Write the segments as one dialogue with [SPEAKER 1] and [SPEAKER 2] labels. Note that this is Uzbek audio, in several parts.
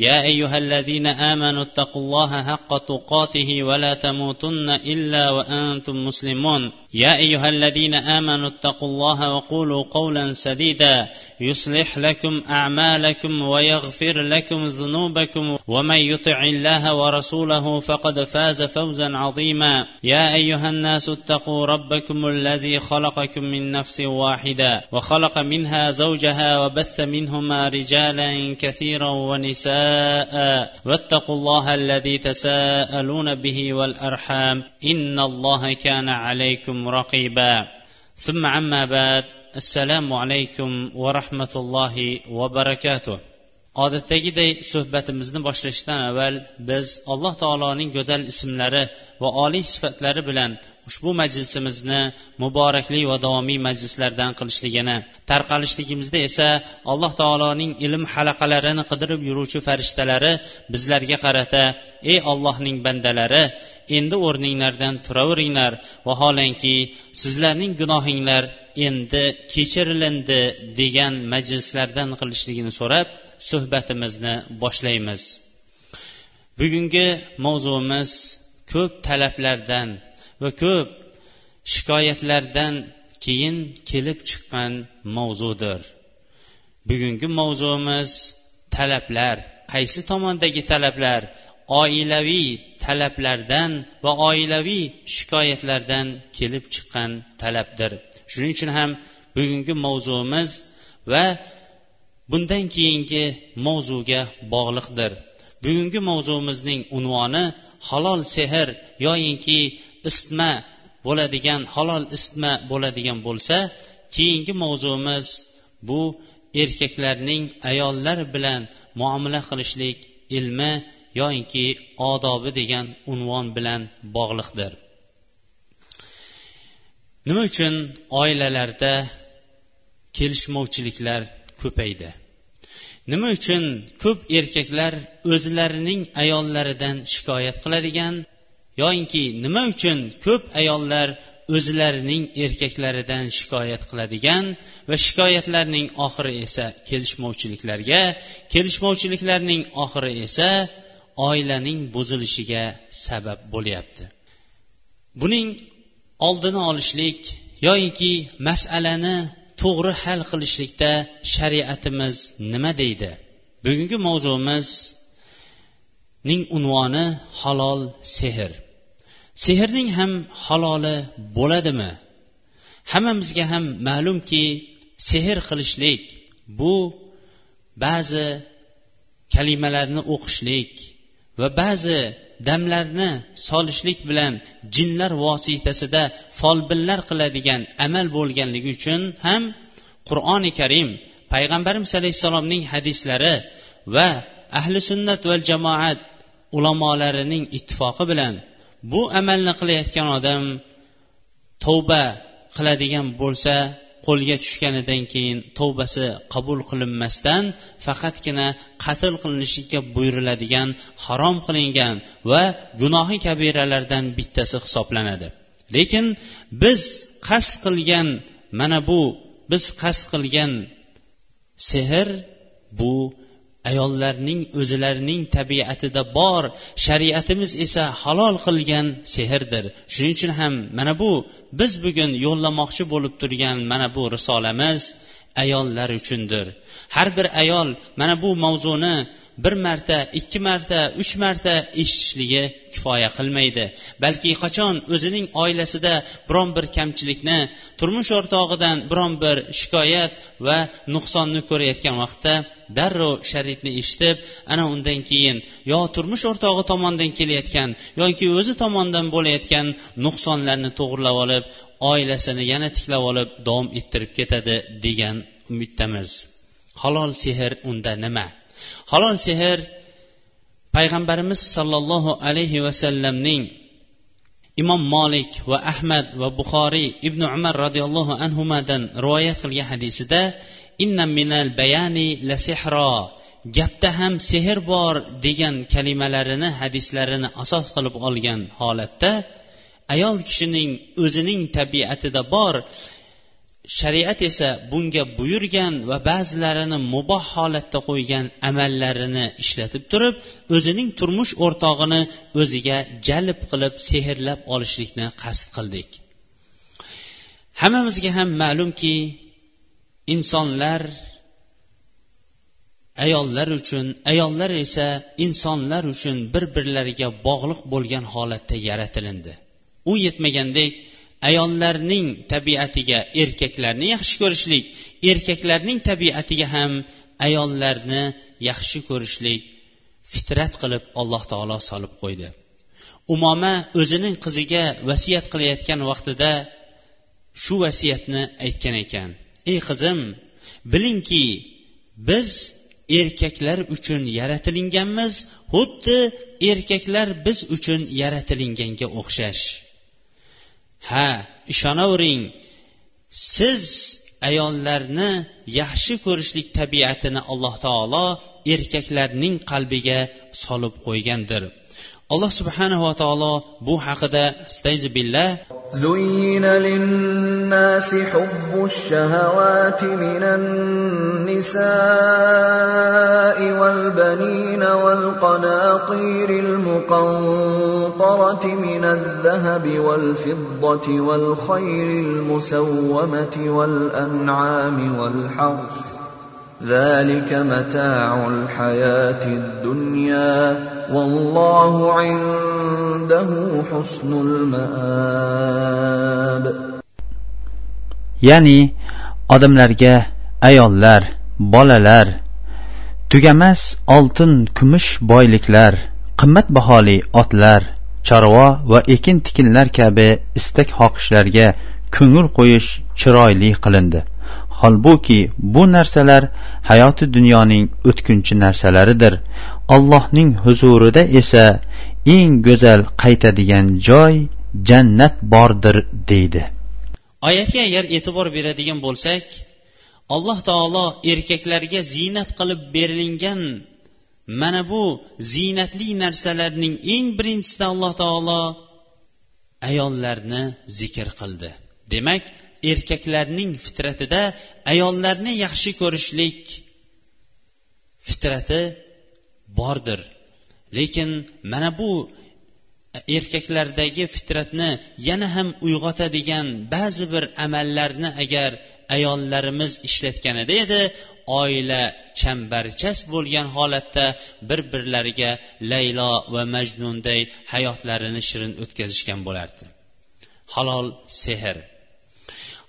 [SPEAKER 1] يا أيها الذين آمنوا اتقوا الله حق تقاته ولا تموتن إلا وأنتم مسلمون. يا أيها الذين آمنوا اتقوا الله وقولوا قولا سديدا. يصلح لكم أعمالكم ويغفر لكم ذنوبكم. ومن يطع الله ورسوله فقد فاز فوزا عظيما. يا أيها الناس اتقوا ربكم الذي خلقكم من نفس واحدة وخلق منها زوجها وبث منهما رجالا كثيرا ونساء. واتقوا الله الذي تساءلون به والارحام ان الله كان عليكم رقيبا ثم عما بعد assalomu alaykum va rahmatullohi va barakatuh odatdagiday suhbatimizni boshlashdan avval biz alloh taoloning go'zal ismlari va oliy sifatlari bilan ushbu majlisimizni muborakli va davomiy majlislardan qilishligini tarqalishligimizda esa alloh taoloning ilm halaqalarini qidirib yuruvchi farishtalari bizlarga qarata ey ollohning bandalari endi o'rninglardan turaveringlar vaholanki sizlarning gunohinglar endi kechirilindi degan majlislardan qilishligini so'rab suhbatimizni boshlaymiz. Bugungi mavzuimiz ko'p talablardan va ko'p shikoyatlardan keyin kelib chiqqan mavzudir. Bugungi mavzuimiz talablar. Qaysi tomondagi talablar? Oilaviy talablardan va oilaviy shikoyatlardan kelib chiqqan talabdir. Shuning uchun ham bugungi mavzuimiz va bundan keyingi mavzuga bog'liqdir. Bugungi mavzuimizning unvoni halol sehr yoyinki isitma bo'ladigan halol isitma bo'ladigan bo'lsa keyingi mavzuimiz bu erkaklarning ayollar bilan muomala qilishlik ilmi yoyinki odobi degan unvon bilan bog'liqdir. Nima uchun oilalarda kelishmovchiliklar ko'paydi? Nima uchun ko'p erkaklar o'zlarining ayollaridan shikoyat qiladigan yoinki nima uchun ko'p ayollar o'zlarining erkaklaridan shikoyat qiladigan va shikoyatlarning oxiri esa kelishmovchiliklarga kelishmovchiliklarning oxiri esa oilaning buzilishiga sabab bo'lyapti. Buning oldini olishlik yoinki masalani to'g'ri hal qilishlikda shariatimiz nima deydi? Bugungi ning unvoni halol sehr. Sehrning ham haloli bo'ladimi? Hammamizga ham ma'lumki sehr qilishlik bu ba'zi kalimalarni o'qishlik va ba'zi damlarni solishlik bilan jinlar vositasida folbinlar qiladigan amal bo'lganligi uchun ham qur'oni karim payg'ambarimiz alayhissalomning hadislari va ahli sunnat va jamoat ulamolarining ittifoqi bilan bu amalni qilayotgan odam tavba qiladigan bo'lsa qo'lga tushganidan keyin tavbasi qabul qilinmasdan faqatgina qatl qilinishlikka buyuriladigan harom qilingan va gunohi kabiralardan bittasi hisoblanadi. Lekin biz qasd qilgan mana bu biz qasd qilgan sehr bu ayollarning o'zlarining tabiatida bor shariatimiz esa halol qilgan sehrdir. Shuning uchun ham mana bu biz bugun yo'llamoqchi bo'lib turgan mana bu risolamiz ayollar uchundir. Har bir ayol mana bu mavzuni bir marta ikki marta uch marta eshitishligi kifoya qilmaydi. Balki qachon o'zining oilasida biron bir kamchilikni turmush o'rtog'idan biron bir shikoyat va nuqsonni ko'rayotgan vaqtda darrov sharitni eshitib ana undan keyin yo turmush o'rtog'i tomonidan kelayotgan yoki o'zi tomonidan bo'layotgan nuqsonlarni to'g'irlab olib oilasini yana tiklab olib davom ettirib ketadi degan umiddamiz. Halol sehr unda nima? Halol sehr payg'ambarimiz sollallohu alayhi vasallamning imom molik va ahmad va buxoriy ibn umar roziyallohu anhudan rivoyat qilgan hadisida inna minal bayani la sehro gapda ham sehr bor degan kalimalarini hadislarini asos qilib olgan holatda ayol kishining o'zining tabiatida bor shariat esa bunga buyurgan va ba'zilarini muboh holatda qo'ygan amallarini ishlatib turib o'zining turmush o'rtog'ini o'ziga jalb qilib sehrlab olishlikni qasd qildik. Hammamizga ham ma'lumki insonlar ayollar uchun ayollar esa insonlar uchun bir birlariga bog'liq bo'lgan holatda yaratilindi. U yetmagandek ayollarning tabiatiga erkaklarni yaxshi ko'rishlik erkaklarning tabiatiga ham ayollarni yaxshi ko'rishlik fitrat qilib alloh taolo solib qo'ydi. Umoma o'zining qiziga vasiyat qilayotgan vaqtida shu vasiyatni aytgan ekan. Ey qizim bilingki biz erkaklar uchun yaratilinganmiz xuddi erkaklar biz uchun yaratilinganga o'xshash. Ha ishonavering siz ayollarni yaxshi ko'rishlik tabiatini alloh taolo erkaklarning qalbiga solib qo'ygandir. Alloh subhanava taolo bu haqida billah
[SPEAKER 2] زين للناس حب الشهوات من النساء والبنين والقناطير المقنطرة من الذهب والفضة والخير المسومة والأنعام والحرث ذلك متاع الحياة الدنيا والله عنده حسن المآب
[SPEAKER 3] ya'ni odamlarga ayollar bolalar tugamas oltin kumush boyliklar qimmatbaholi otlar chorva va ekin tikinlar kabi istak xohishlarga ko'ngil qo'yish chiroyli qilindi Holbuki bu narsalar hayoti dunyoning o'tkinchi narsalaridir. Allohning huzurida esa eng go'zal qaytadigan joy jannat bordir deydi.
[SPEAKER 1] Oyatga agar e'tibor beradigan bo'lsak alloh taolo erkaklarga ziynat qilib berilingan mana bu ziynatli narsalarning eng birinchisida alloh taolo ayollarni zikr qildi. Demak erkaklarning fitratida ayollarni yaxshi ko'rishlik fitrati bordir. Lekin mana bu erkaklardagi fitratni yana ham uyg'otadigan ba'zi bir amallarni agar ayollarimiz ishlatganida edi oila chambarchas bo'lgan holatda bir birlariga laylo va majnunday hayotlarini shirin o'tkazishgan bo'lardi. Halol sehr.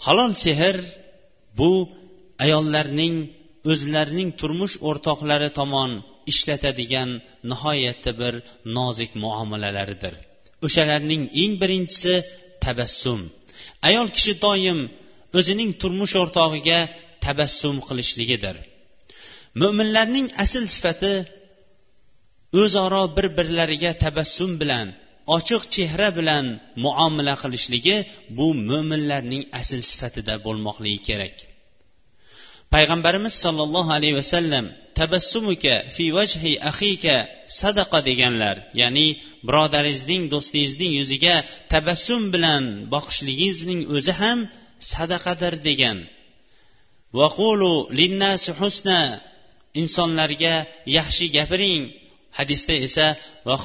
[SPEAKER 1] Halol sehr bu ayollarning o'zlarining turmush o'rtoqlari tomon ishlatadigan nihoyatda bir nozik muomalalaridir. O'shalarning eng birinchisi tabassum. Ayol kishi doim o'zining turmush o'rtog'iga tabassum qilishligidir. Mo'minlarning asl sifati o'zaro bir birlariga tabassum bilan ochiq chehra bilan muomala qilishligi bu mo'minlarning asl sifatida bo'lmoqligi kerak. Payg'ambarimiz sollallohu alayhi vasallam tabassumuka fi vajhi axika sadaqa deganlar ya'ni birodaringizning do'stingizning yuziga tabassum bilan boqishligingizning o'zi ham sadaqadir degan. Vaqulu linnasi husna insonlarga yaxshi gapiring. Hadisda esa va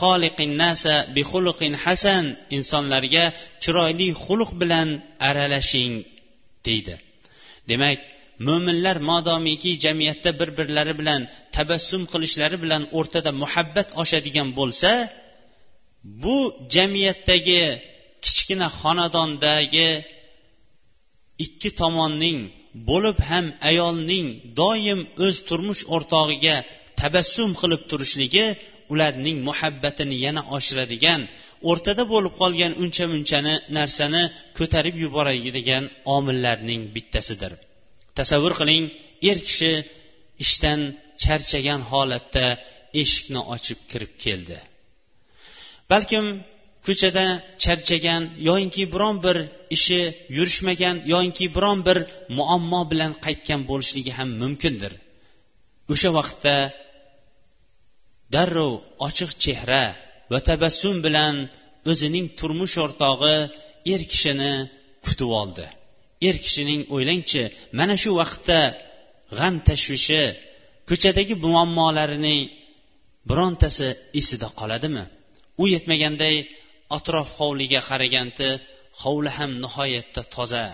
[SPEAKER 1] nasa bi xuluqin hasan insonlarga chiroyli xulq bilan aralashing deydi. Demak mo'minlar modomiki jamiyatda bir birlari bilan tabassum qilishlari bilan o'rtada muhabbat oshadigan bo'lsa bu jamiyatdagi kichkina xonadondagi ikki tomonning bo'lib ham ayolning doim o'z turmush o'rtog'iga tabassum qilib turishligi ularning muhabbatini yana oshiradigan o'rtada bo'lib qolgan uncha munchani narsani ko'tarib yuboradigan omillarning bittasidir. Tasavvur qiling er kishi ishdan charchagan holatda eshikni ochib kirib keldi. Balkim ko'chada charchagan yoyinki biron bir ishi yurishmagan yoyinki biron bir muammo bilan qaytgan bo'lishligi ham mumkindir. O'sha vaqtda darrov ochiq chehra va tabassum bilan o'zining turmush o'rtog'i er kishini kutib oldi. Er kishining o'ylangchi mana shu vaqtda g'am tashvishi ko'chadagi muammolarining birontasi esida qoladimi? U yetmaganday atrof hovliga qaraganda hovli ham nihoyatda toza.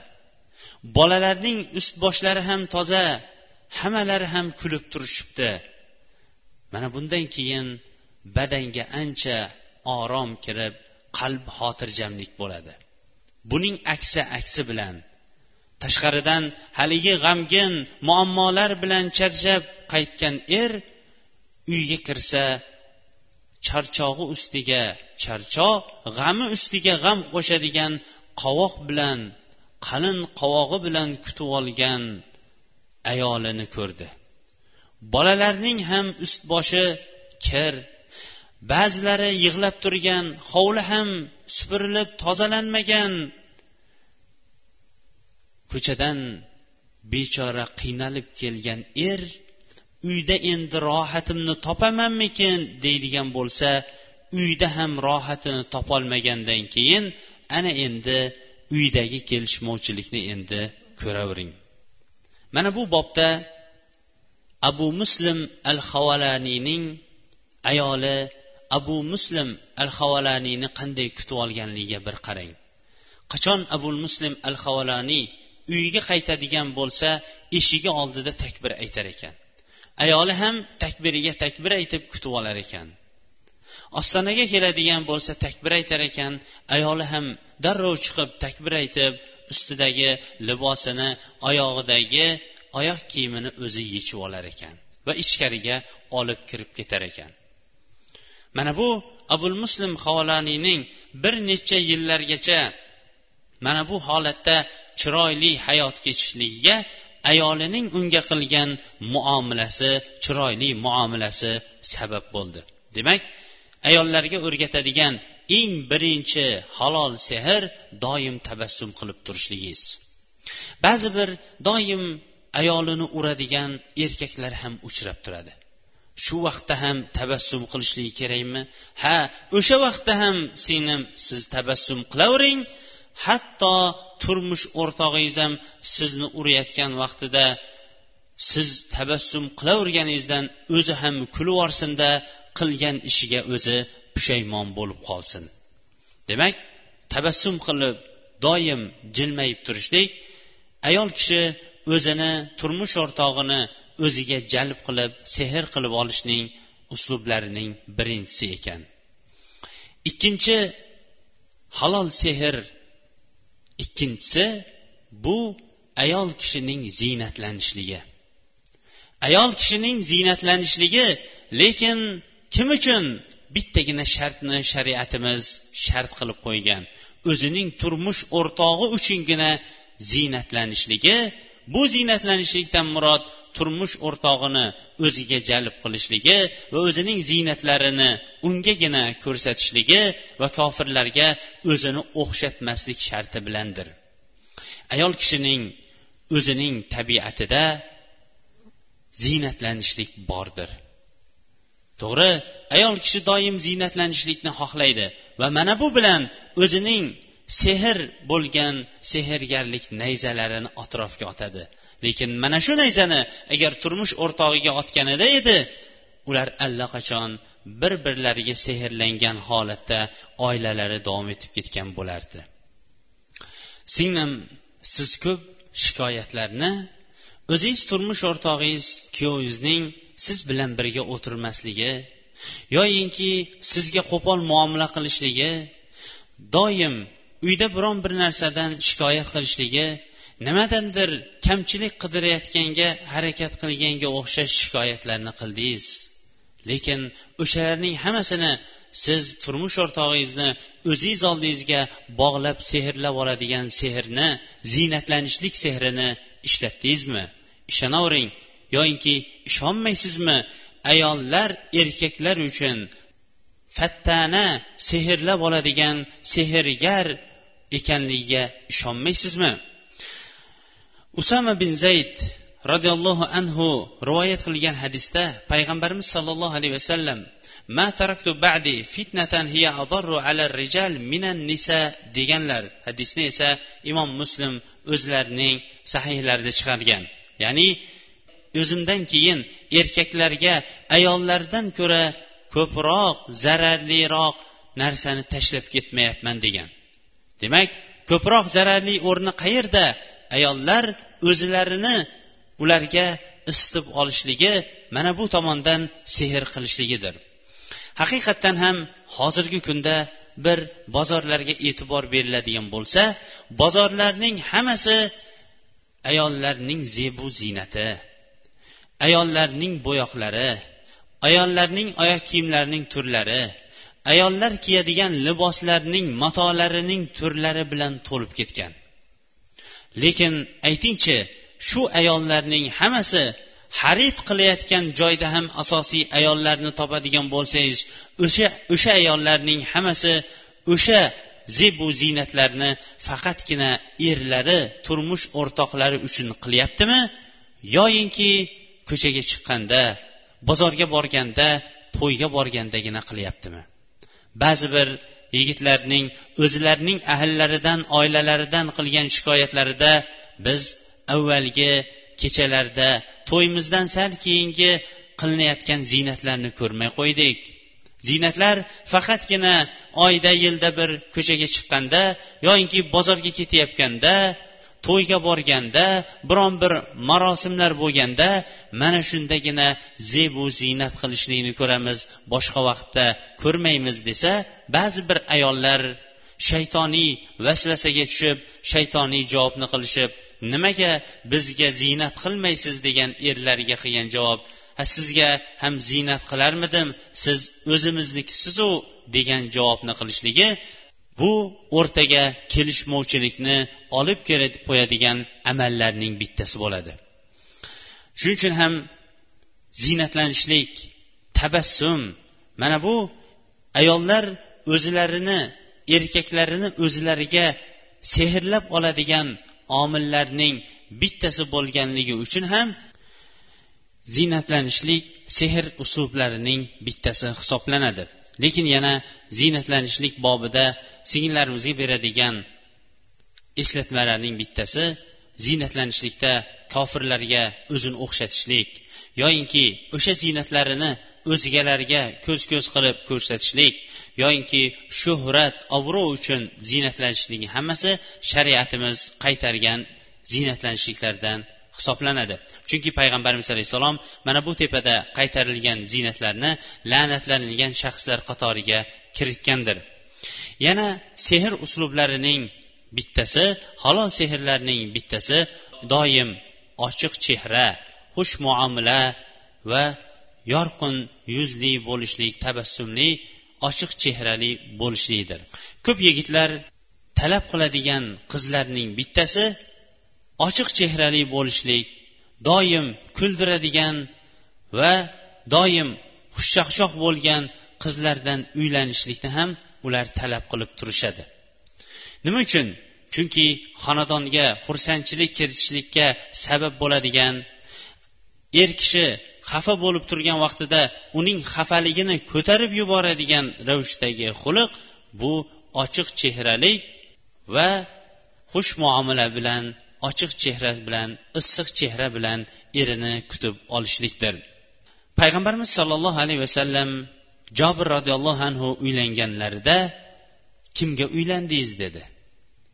[SPEAKER 1] Bolalarning ust boshlari ham toza hammalari ham kulib turishibdi. Mana bundan keyin badanga ancha orom kirib qalb xotirjamlik bo'ladi. Buning aksi aksi bilan tashqaridan haligi g'amgin muammolar bilan charchab qaytgan er uyga kirsa charchog'i ustiga charchoq g'ami ustiga g'am qo'shadigan qovoq bilan qalin qovog'i bilan kutib olgan ayolini ko'rdi. Bolalarning ham ust boshi kir ba'zilari yig'lab turgan hovli ham supurilib tozalanmagan. Ko'chadan bechora qiynalib kelgan er uyda endi rohatimni topamanmikin deydigan bo'lsa uyda ham rohatini topolmagandan keyin ana endi uydagi kelishmovchilikni endi ko'ravering. Mana bu bobda abu muslim al havalaniyning ayoli abu muslim al havalaniyni qanday kutib olganligiga bir qarang. Qachon abu muslim al havalaniy uyiga qaytadigan bo'lsa eshigi oldida takbir aytar ekan. Ayoli ham takbiriga takbir aytib kutib olar ekan. Ostonaga keladigan bo'lsa takbir aytar ekan ayoli ham darrov chiqib takbir aytib ustidagi libosini oyog'idagi oyoq kiyimini o'zi yechib olar ekan va ichkariga olib kirib ketar ekan. Mana bu abul muslim havolaniyning bir necha yillargacha mana bu holatda chiroyli hayot kechishligiga ayolining unga qilgan muomalasi chiroyli muomalasi sabab bo'ldi. Demak ayollarga o'rgatadigan eng birinchi halol sehr doim tabassum qilib turishligingiz ba'zi bir doim ayolini uradigan erkaklar ham uchrab turadi. Shu vaqtda ham tabassum qilishligi kerakmi? Ha o'sha vaqtda ham singlim siz tabassum qilavering. Hatto turmush o'rtog'ingiz ham sizni urayotgan vaqtida siz tabassum qilaverganingizdan o'zi ham kulib yuborsinda qilgan ishiga o'zi pushaymon bo'lib qolsin. Demak tabassum qilib doim jilmayib turishlik ayol kishi o'zini turmush o'rtog'ini o'ziga jalb qilib sehr qilib olishning uslublarining birinchisi ekan. Ikkinchi halol sehr ikkinchisi bu ayol kishining ziynatlanishligi. Ayol kishining ziynatlanishligi lekin kim uchun bittagina shartni shariatimiz shart qilib qo'ygan? O'zining turmush o'rtog'i uchungina ziynatlanishligi bu ziynatlanishlikdan murod turmush o'rtog'ini o'ziga jalb qilishligi va o'zining ziynatlarini ungagina ko'rsatishligi va kofirlarga o'zini o'xshatmaslik sharti bilandir. Ayol kishining o'zining tabiatida ziynatlanishlik bordir. To'g'ri ayol kishi doim ziynatlanishlikni xohlaydi va mana bu bilan o'zining sehr bo'lgan sehrgarlik nayzalarini atrofga otadi. Lekin mana shu nayzani agar turmush o'rtog'iga otganida edi ular allaqachon bir birlariga sehrlangan holatda oilalari davom etib ketgan bo'lardi. Singlim siz ko'p shikoyatlarni o'zingiz turmush o'rtog'ingiz kuyovingizning siz bilan birga o'tirmasligi yoyinki sizga qo'pol muomala qilishligi doim uyda biron bir narsadan shikoyat qilishligi nimadandir kamchilik qidirayotganga harakat qilganga o'xshash shikoyatlarni qildingiz. Lekin o'shalarning hammasini siz turmush o'rtog'ingizni o'zingiz oldingizga bog'lab sehrlab oladigan sehrni ziynatlanishlik sehrini ishlatdingizmi ishonavering yoyinki ishonmaysizmi? Ayollar erkaklar uchun fattana sehrlab oladigan sehrgar ekanligiga ishonmaysizmi? Usama bin zayd roziyallohu anhu rivoyat qilgan hadisda payg'ambarimiz sollallohu alayhi vasallam ma taraktu ba'di fitnatan hiya adarru ala rijal minan nisa deganlar. Hadisni esa imom muslim o'zlarining sahihlarida chiqargan. Ya'ni o'zimdan keyin erkaklarga ayollardan ko'ra ko'proq zararliroq narsani tashlab ketmayapman degan. Demak ko'proq zararli o'rni qayerda ayollar o'zlarini ularga isitib olishligi mana bu tomondan sehr qilishligidir. Haqiqatdan ham hozirgi kunda bir bozorlarga e'tibor beriladigan bo'lsa bozorlarning hammasi ayollarning zebu ziynati ayollarning bo'yoqlari ayollarning oyoq kiyimlarining turlari ayollar kiyadigan liboslarning matolarining turlari bilan to'lib ketgan. Lekin aytingchi shu ayollarning hammasi xarid qilayotgan joyda ham asosiy ayollarni topadigan bo'lsangiz o'sha o'sha ayollarning hammasi o'sha zebu ziynatlarni faqatgina erlari turmush o'rtoqlari uchun qilyaptimi? Yoyinki ko'chaga chiqqanda bozorga borganda to'yga borgandagina qilyaptimi? Ba'zi bir yigitlarning o'zlarining ahllaridan oilalaridan qilgan shikoyatlarida biz avvalgi kechalarda to'yimizdan sal keyingi qilinayotgan ziynatlarni ko'rmay qo'ydik. Ziynatlar faqatgina oyda yilda bir ko'chaga chiqqanda yoinki bozorga ketayotganda to'yga borganda biron bir marosimlar bo'lganda mana shundagina zebu ziynat qilishlikni ko'ramiz boshqa vaqtda ko'rmaymiz desa ba'zi bir ayollar shaytoniy vasvasaga tushib shaytoniy javobni qilishib nimaga bizga ziynat qilmaysiz degan erlariga qilgan javob ha sizga ham ziynat qilarmidim siz o'zimiznikisizu? degan javobni qilishligi bu o'rtaga kelishmovchilikni olib qo'yadigan amallarning bittasi bo'ladi. Shuning uchun ham ziynatlanishlik tabassum mana bu ayollar o'zlarini erkaklarini o'zlariga sehrlab oladigan omillarning bittasi bo'lganligi uchun ham ziynatlanishlik sehr uslublarining bittasi hisoblanadi. Lekin yana ziynatlanishlik bobida singillarimizga beradigan eslatmalarning bittasi ziynatlanishlikda kofirlarga o'zini o'xshatishlik yoyinki o'sha ziynatlarini o'zgalarga ko'z ko'z qilib ko'rsatishlik yoyinki shuhrat obro' uchun ziynatlanishlikni hammasi shariatimiz qaytargan ziynatlanishliklardan hisoblanadi. Chunki payg'ambarimiz alayhissalom mana bu tepada qaytarilgan ziynatlarni la'natlanilgan shaxslar qatoriga kiritgandir. Yana sehr uslublarining bittasi halol sehrlarning bittasi doim ochiq chehra xush muomala va yorqin yuzli bo'lishlik tabassumli ochiq chehrali bo'lishlikdir ko'p yigitlar talab qiladigan qizlarning bittasi ochiq chehrali bo'lishlik doim kuldiradigan va doim xushchaqchoq bo'lgan qizlardan uylanishlikni ham ular talab qilib turishadi. Nima uchun? Chunki xonadonga xursandchilik kiritishlikka sabab bo'ladigan er kishi xafa bo'lib turgan vaqtida uning xafaligini ko'tarib yuboradigan ravishdagi xulq bu ochiq chehralik va xush muomala bilan ochiq chehra bilan issiq chehra bilan erini kutib olishlikdir. Payg'ambarimiz sollallohu alayhi vasallam jobir roziyallohu anhu uylanganlarida kimga uylandingiz? dedi.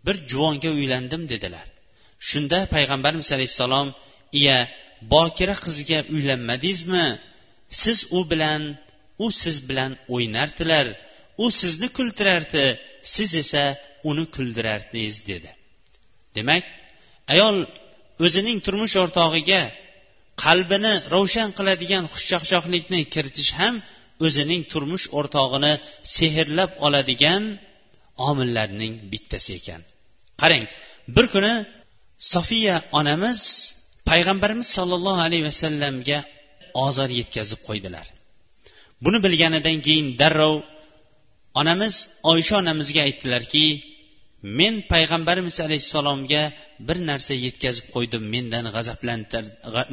[SPEAKER 1] Bir juvonga uylandim dedilar. Shunda payg'ambarimiz alayhissalom iya bokira qizga uylanmadingizmi? Siz u bilan u siz bilan o'ynardilar. U sizni kuldirardi siz esa uni kuldirardingiz dedi. Demak ayol o'zining turmush o'rtog'iga qalbini ravshan qiladigan xushchaqchoqlikni kiritish ham o'zining turmush o'rtog'ini sehrlab oladigan omillarning bittasi ekan. Qarang bir kuni sofiya onamiz payg'ambarimiz sollallohu alayhi vasallamga ozor yetkazib qo'ydilar. Buni bilganidan keyin darrov onamiz oysha onamizga aytdilarki men payg'ambarimiz alayhissalomga bir narsa yetkazib qo'ydim mendan g'azablantir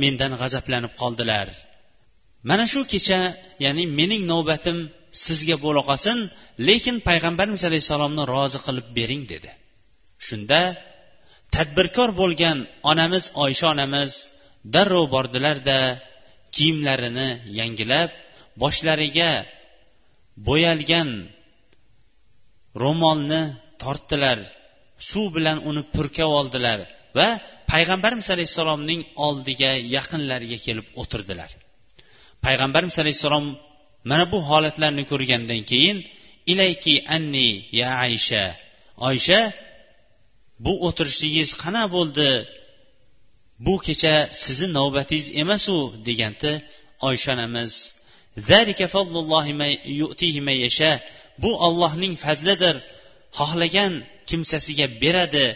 [SPEAKER 1] mendan g'azablanib qoldilar. Mana shu kecha ya'ni mening navbatim sizga bo'la qolsin lekin payg'ambarimiz alayhissalomni rozi qilib bering dedi. Shunda tadbirkor bo'lgan onamiz oysha onamiz darrov bordilarda kiyimlarini yangilab boshlariga bo'yalgan ro'molni tortdilar. Suv bilan uni purkab oldilar va payg'ambarimiz alayhissalomning oldiga yaqinlariga kelib o'tirdilar. Payg'ambarimiz alayhissalom mana bu holatlarni ko'rgandan keyin ilayki anni ya aysha oysha bu o'tirishligingiz qana bo'ldi? Bu kecha sizni navbatingiz emasu deganda oysha onamiz. Bu ollohning fazlidir. Xohlagan kimsasiga beradi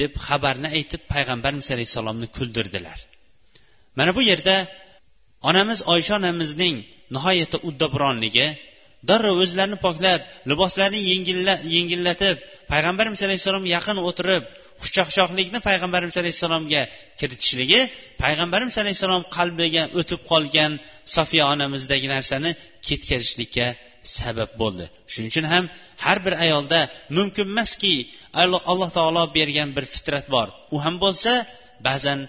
[SPEAKER 1] deb xabarni aytib payg'ambarimiz alayhissalomni kuldirdilar. Mana bu yerda onamiz oysha onamizning nihoyatda uddaburonligi darrov o'zlarini poklab liboslarini yengillatib payg'ambarimiz alayhissalomga yaqin o'tirib xushchaqchoqlikni payg'ambarimiz alayhissalomga kiritishligi payg'ambarimiz alayhissalom qalbiga o'tib qolgan sofiya onamizdagi narsani ketkazishlikka sabab bo'ldi. Shuning uchun ham har bir ayolda mumkin emaski alloh taolo bergan bir fitrat bor. U ham bo'lsa ba'zan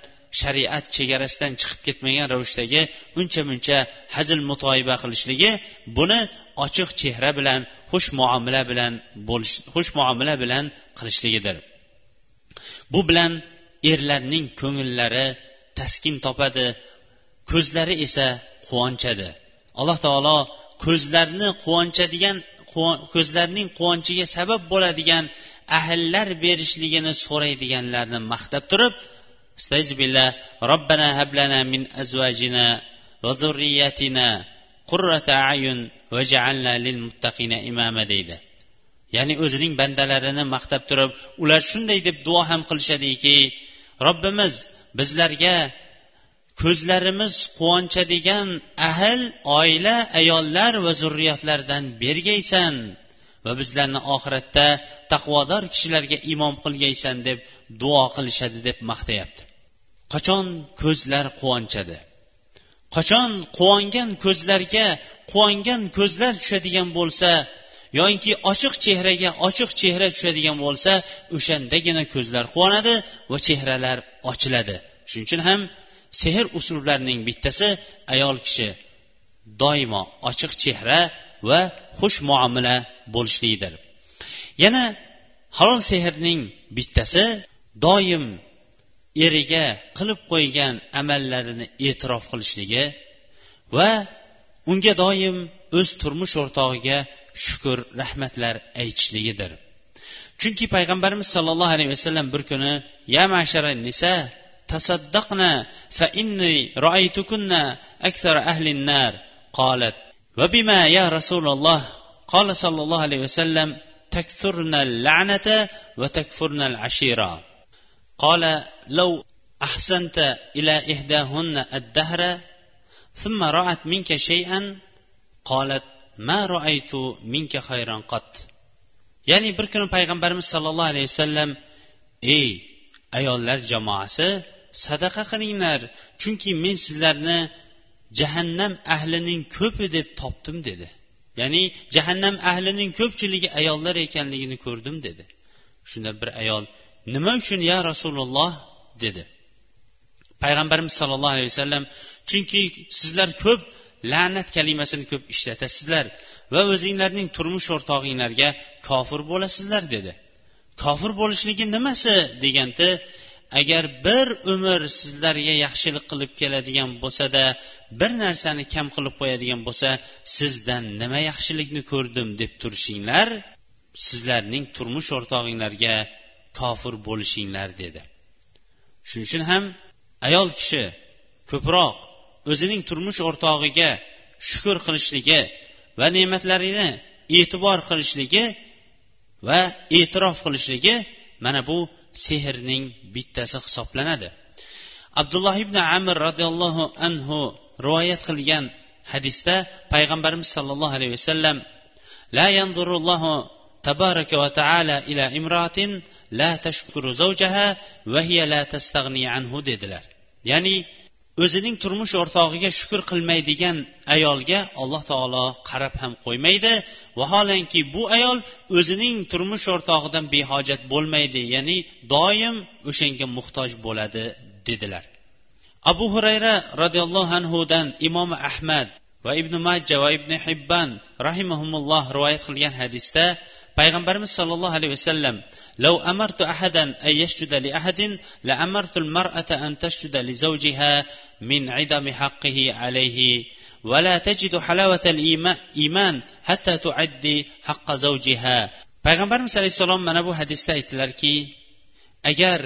[SPEAKER 1] shariat chegarasidan chiqib ketmagan ravishdagi uncha muncha hazil mutoyiba qilishligi buni ochiq chehra bilan xush muomala bilan bo'lish xush muomala bilan qilishligidir. Bu bilan erlarning ko'ngillari taskin topadi ko'zlari esa quvonchadi. Alloh taolo ko'zlarni quvonchadigan ko'zlarning quvonchiga sabab bo'ladigan ahllar berishligini so'raydiganlarni maqtab turib billah robbana hablana min azvajina va zurriyatina qurrata ayun vaj'alna lil muttaqina imama deydi. Ya'ni o'zining bandalarini maqtab turib ular shunday deb duo ham qilishadiki robbimiz bizlarga ko'zlarimiz quvonchadigan ahl oila ayollar va zurriyotlardan bergaysan va bizlarni oxiratda taqvodor kishilarga imom qilgaysan deb duo qilishadi deb maqtayapti. Qachon ko'zlar quvonchadi? Qachon quvongan ko'zlarga quvongan ko'zlar tushadigan bo'lsa yoinki ochiq chehraga ochiq chehra tushadigan bo'lsa o'shandagina ko'zlar quvonadi va chehralar ochiladi. Shuning uchun ham sehr uslublarining bittasi ayol kishi doimo ochiq chehra va xush muomala bo'lishligidir. Yana halol sehrning bittasi doim eriga qilib qo'ygan amallarini e'tirof qilishligi va unga doim o'z turmush o'rtog'iga shukur rahmatlar aytishligidir. Chunki payg'ambarimiz sollallohu alayhi vasallam bir kuni ya mashara nisa tasaddaqna fa inni ra'aytukunna akthar ahli nar qalat va bima ya rasululloh قال صلى الله عليه وسلم تكثرن اللعنة وتكفرن العشيرة قال لو أحسنت إلى إحداهن الدهر ثم رأت منك شيئا قالت ما رأيت منك خيرا قط ya'ni bir kuni payg'ambarimiz sollallohu alayhi vasallam ey ayollar jamoasi sadaqa qilinglar chunki men sizlarni jahannam ahlining ko'pi deb topdim dedi. Ya'ni jahannam ahlining ko'pchiligi ayollar ekanligini ko'rdim dedi. Shunda bir ayol nima uchun ya rasululloh? dedi. Payg'ambarimiz sollallohu alayhi vasallam chunki sizlar ko'p la'nat kalimasini ko'p ishlatasizlar va o'zinglarning turmush o'rtog'inglarga kofir bo'lasizlar dedi. Kofir bo'lishligi nimasi? deganda agar bir umr sizlarga yaxshilik qilib keladigan bo'lsada bir narsani kam qilib qo'yadigan bo'lsa sizdan nima yaxshilikni ko'rdim deb turishinglar sizlarning turmush o'rtog'inglarga kofir bo'lishinglar dedi. Shuning uchun ham ayol kishi ko'proq o'zining turmush o'rtog'iga shukur qilishligi va ne'matlarini e'tibor qilishligi va e'tirof qilishligi mana bu sehrning bittasi hisoblanadi abdulloh ibn amir roziyallohu anhu rivoyat qilgan hadisda payg'ambarimiz sollallohu alayhi vasallam لا ينظر الله تبارك وتعالى إلى امرأة لا تشكر زوجها وهي لا تستغني عنه dedilar ya'ni o'zining turmush o'rtog'iga shukur qilmaydigan ayolga alloh taolo qarab ham qo'ymaydi. Vaholanki bu ayol o'zining turmush o'rtog'idan behojat bo'lmaydi ya'ni doim o'shanga muhtoj bo'ladi dedilar. Abu hurayra roziyallohu anhudan imom ahmad va ibn majja va ibn hibban rahimahumulloh rivoyat qilgan hadisda payg'ambarimiz sollallohu alayhi vasallam لو أمرت أحدا أن يسجد لأحد لأمرت المرأة أن تسجد لزوجها من عدم حقه عليه ولا تجد حلاوة الإيمان حتى تعدي حق زوجها payg'ambarimiz alayhissalom mana bu hadisda aytdilarki agar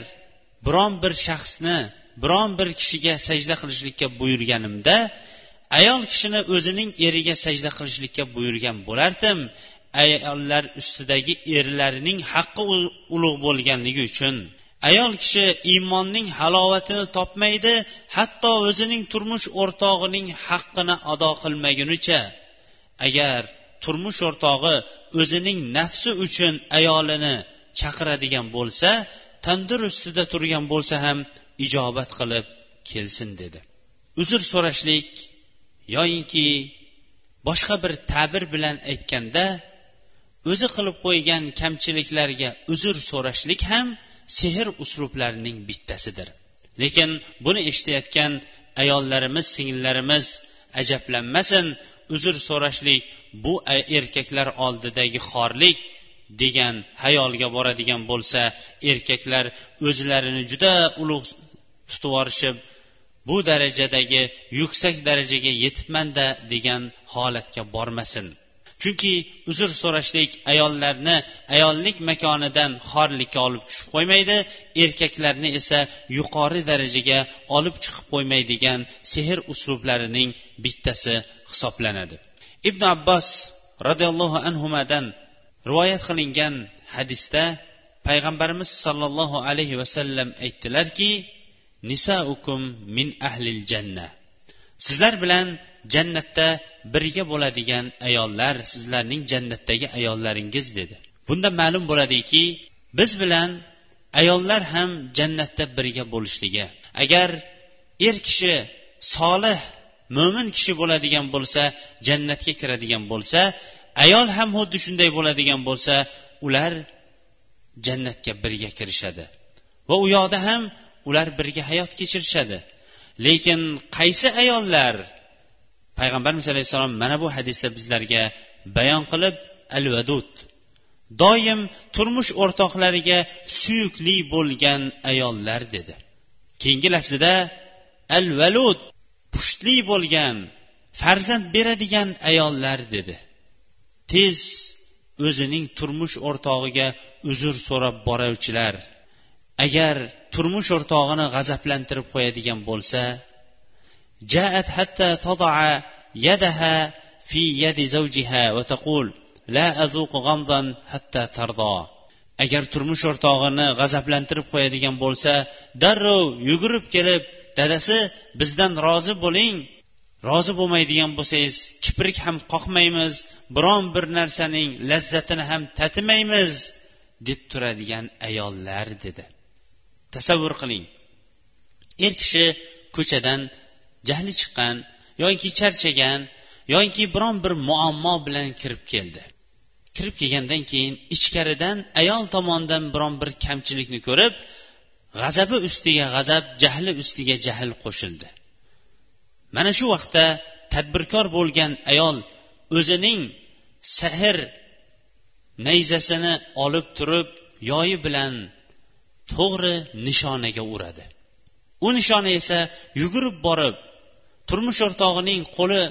[SPEAKER 1] biron bir shaxsni biron bir kishiga sajda qilishlikka buyurganimda ayol kishini o'zining eriga sajda qilishlikka buyurgan bo'lardim Ayollar ustidagi erlarining haqqi ulug' bo'lganligi uchun. Ayol kishi iymonning halovatini topmaydi hatto o'zining turmush o'rtog'ining haqqini ado qilmagunicha. Agar turmush o'rtog'i o'zining nafsi uchun ayolini chaqiradigan bo'lsa tandir ustida turgan bo'lsa ham ijobat qilib kelsin dedi. Uzr so'rashlik yoyinki boshqa bir ta'bir bilan aytganda o'zi qilib qo'ygan kamchiliklarga uzr so'rashlik ham sehr uslublarining bittasidir. Lekin buni eshitayotgan ayollarimiz singillarimiz ajablanmasin uzr so'rashlik bu erkaklar oldidagi xorlik degan hayolga boradigan bo'lsa erkaklar o'zlarini juda ulug' tutib yuborishib bu darajadagi yuksak darajaga yetibmanda degan holatga bormasin. Chunki uzr so'rashlik ayollarni ayollik makonidan xorlikka olib tushib qo'ymaydi erkaklarni esa yuqori darajaga olib chiqib qo'ymaydigan sehr uslublarining bittasi hisoblanadi. Ibn abbos roziyallohu anhudan rivoyat qilingan hadisda payg'ambarimiz sollallohu alayhi vasallam aytdilarki nisaukum min ahlil janna. Sizlar bilan jannatda birga bo'ladigan ayollar sizlarning jannatdagi ayollaringiz dedi. Bunda ma'lum bo'ladiki biz bilan ayollar ham jannatda birga bo'lishligi. Agar er kishi solih mo'min kishi bo'ladigan bo'lsa jannatga kiradigan bo'lsa ayol ham xuddi shunday bo'ladigan bo'lsa ular jannatga birga kirishadi. Va u yoqda ham ular birga hayot kechirishadi. Lekin qaysi ayollar payg'ambarimiz alayhissalom mana bu hadisda bizlarga bayon qilib al vadud doim turmush o'rtoqlariga suyukli bo'lgan ayollar dedi. Keyingi lafzida al valud pushtli bo'lgan farzand beradigan ayollar dedi. Tez o'zining turmush o'rtog'iga uzr so'rab boruvchilar agar turmush o'rtog'ini g'azablantirib qo'yadigan bo'lsa جاءت حتى تضع يدها في يد زوجها وتقول لا أذوق غمضا حتى ترضى agar turmush o'rtog'ini g'azablantirib qo'yadigan bo'lsa darrov yugurib kelib dadasi bizdan rozi bo'ling rozi bo'lmaydigan bo'lsangiz kiprik ham qoqmaymiz biron bir narsaning lazzatini ham tatimaymiz deb turadigan ayollar dedi tasavvur qiling er kishi ko'chadan jahli chiqqan yoki charchagan yoki biron bir muammo bilan kirib keldi. Kirib kelgandan keyin ichkaridan ayol tomonidan biron bir kamchilikni ko'rib g'azabi ustiga g'azab jahli ustiga jahl qo'shildi. Mana shu vaqtda tadbirkor bo'lgan ayol o'zining sehr nayzasini olib turib yoyi bilan to'g'ri nishonaga uradi. U nishona esa yugurib borib turmush o'rtog'ining qo'li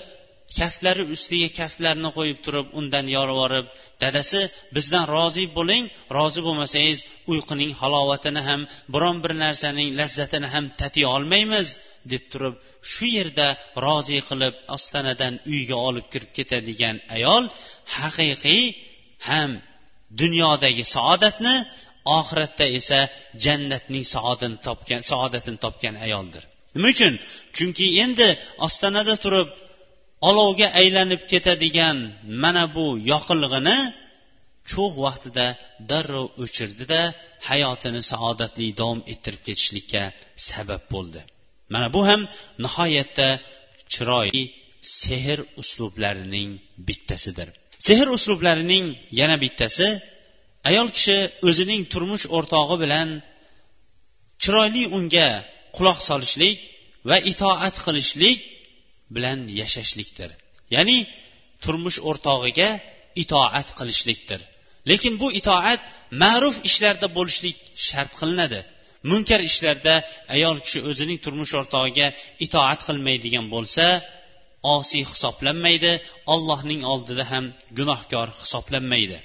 [SPEAKER 1] kaftlari ustiga kaftlarini qo'yib turib undan yolvorib dadasi bizdan rozi bo'ling rozi bo'lmasangiz uyquning halovatini ham biron bir narsaning lazzatini ham tatiy olmaymiz deb turib shu yerda rozi qilib ostonadan uyga olib kirib ketadigan ayol haqiqiy ham dunyodagi saodatni oxiratda esa jannatning saodatini topgan saodatini topgan ayoldir. Nima uchun? Chunki endi ostonada turib olovga aylanib ketadigan mana bu yoqilg'ini cho'g' vaqtida darrov o'chirdida hayotini saodatli davom ettirib ketishlikka sabab bo'ldi. Mana bu ham nihoyatda chiroyli sehr uslublarining bittasidir. Sehr uslublarining yana bittasi ayol kishi o'zining turmush o'rtog'i bilan chiroyli unga quloq solishlik va itoat qilishlik bilan yashashlikdir. Ya'ni turmush o'rtog'iga itoat qilishlikdir. Lekin bu itoat ma'ruf ishlarda bo'lishlik shart qilinadi. Munkar ishlarda ayol kishi o'zining turmush o'rtog'iga itoat qilmaydigan bo'lsa osiy hisoblanmaydi allohning oldida ham gunohkor hisoblanmaydi.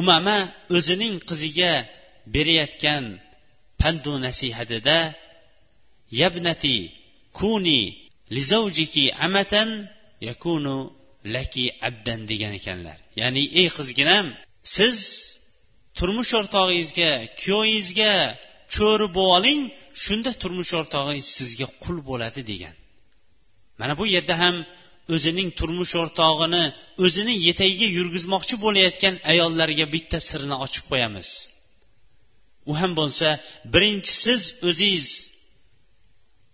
[SPEAKER 1] Umama o'zining qiziga berayotgan pandu nasihatida yabnati kuni lizavjiki amatan yakunu laki abdan degan ekanlar. Ya'ni ey qizginam siz turmush o'rtog'ingizga kuyovingizga cho'ri bo'lib oling shunda turmush o'rtog'ingiz sizga qul bo'ladi degan. Mana bu yerda ham o'zining turmush o'rtog'ini o'zini yetagiga yurgizmoqchi bo'layotgan ayollarga bitta sirni ochib qo'yamiz. U ham bo'lsa birinchi siz o'zingiz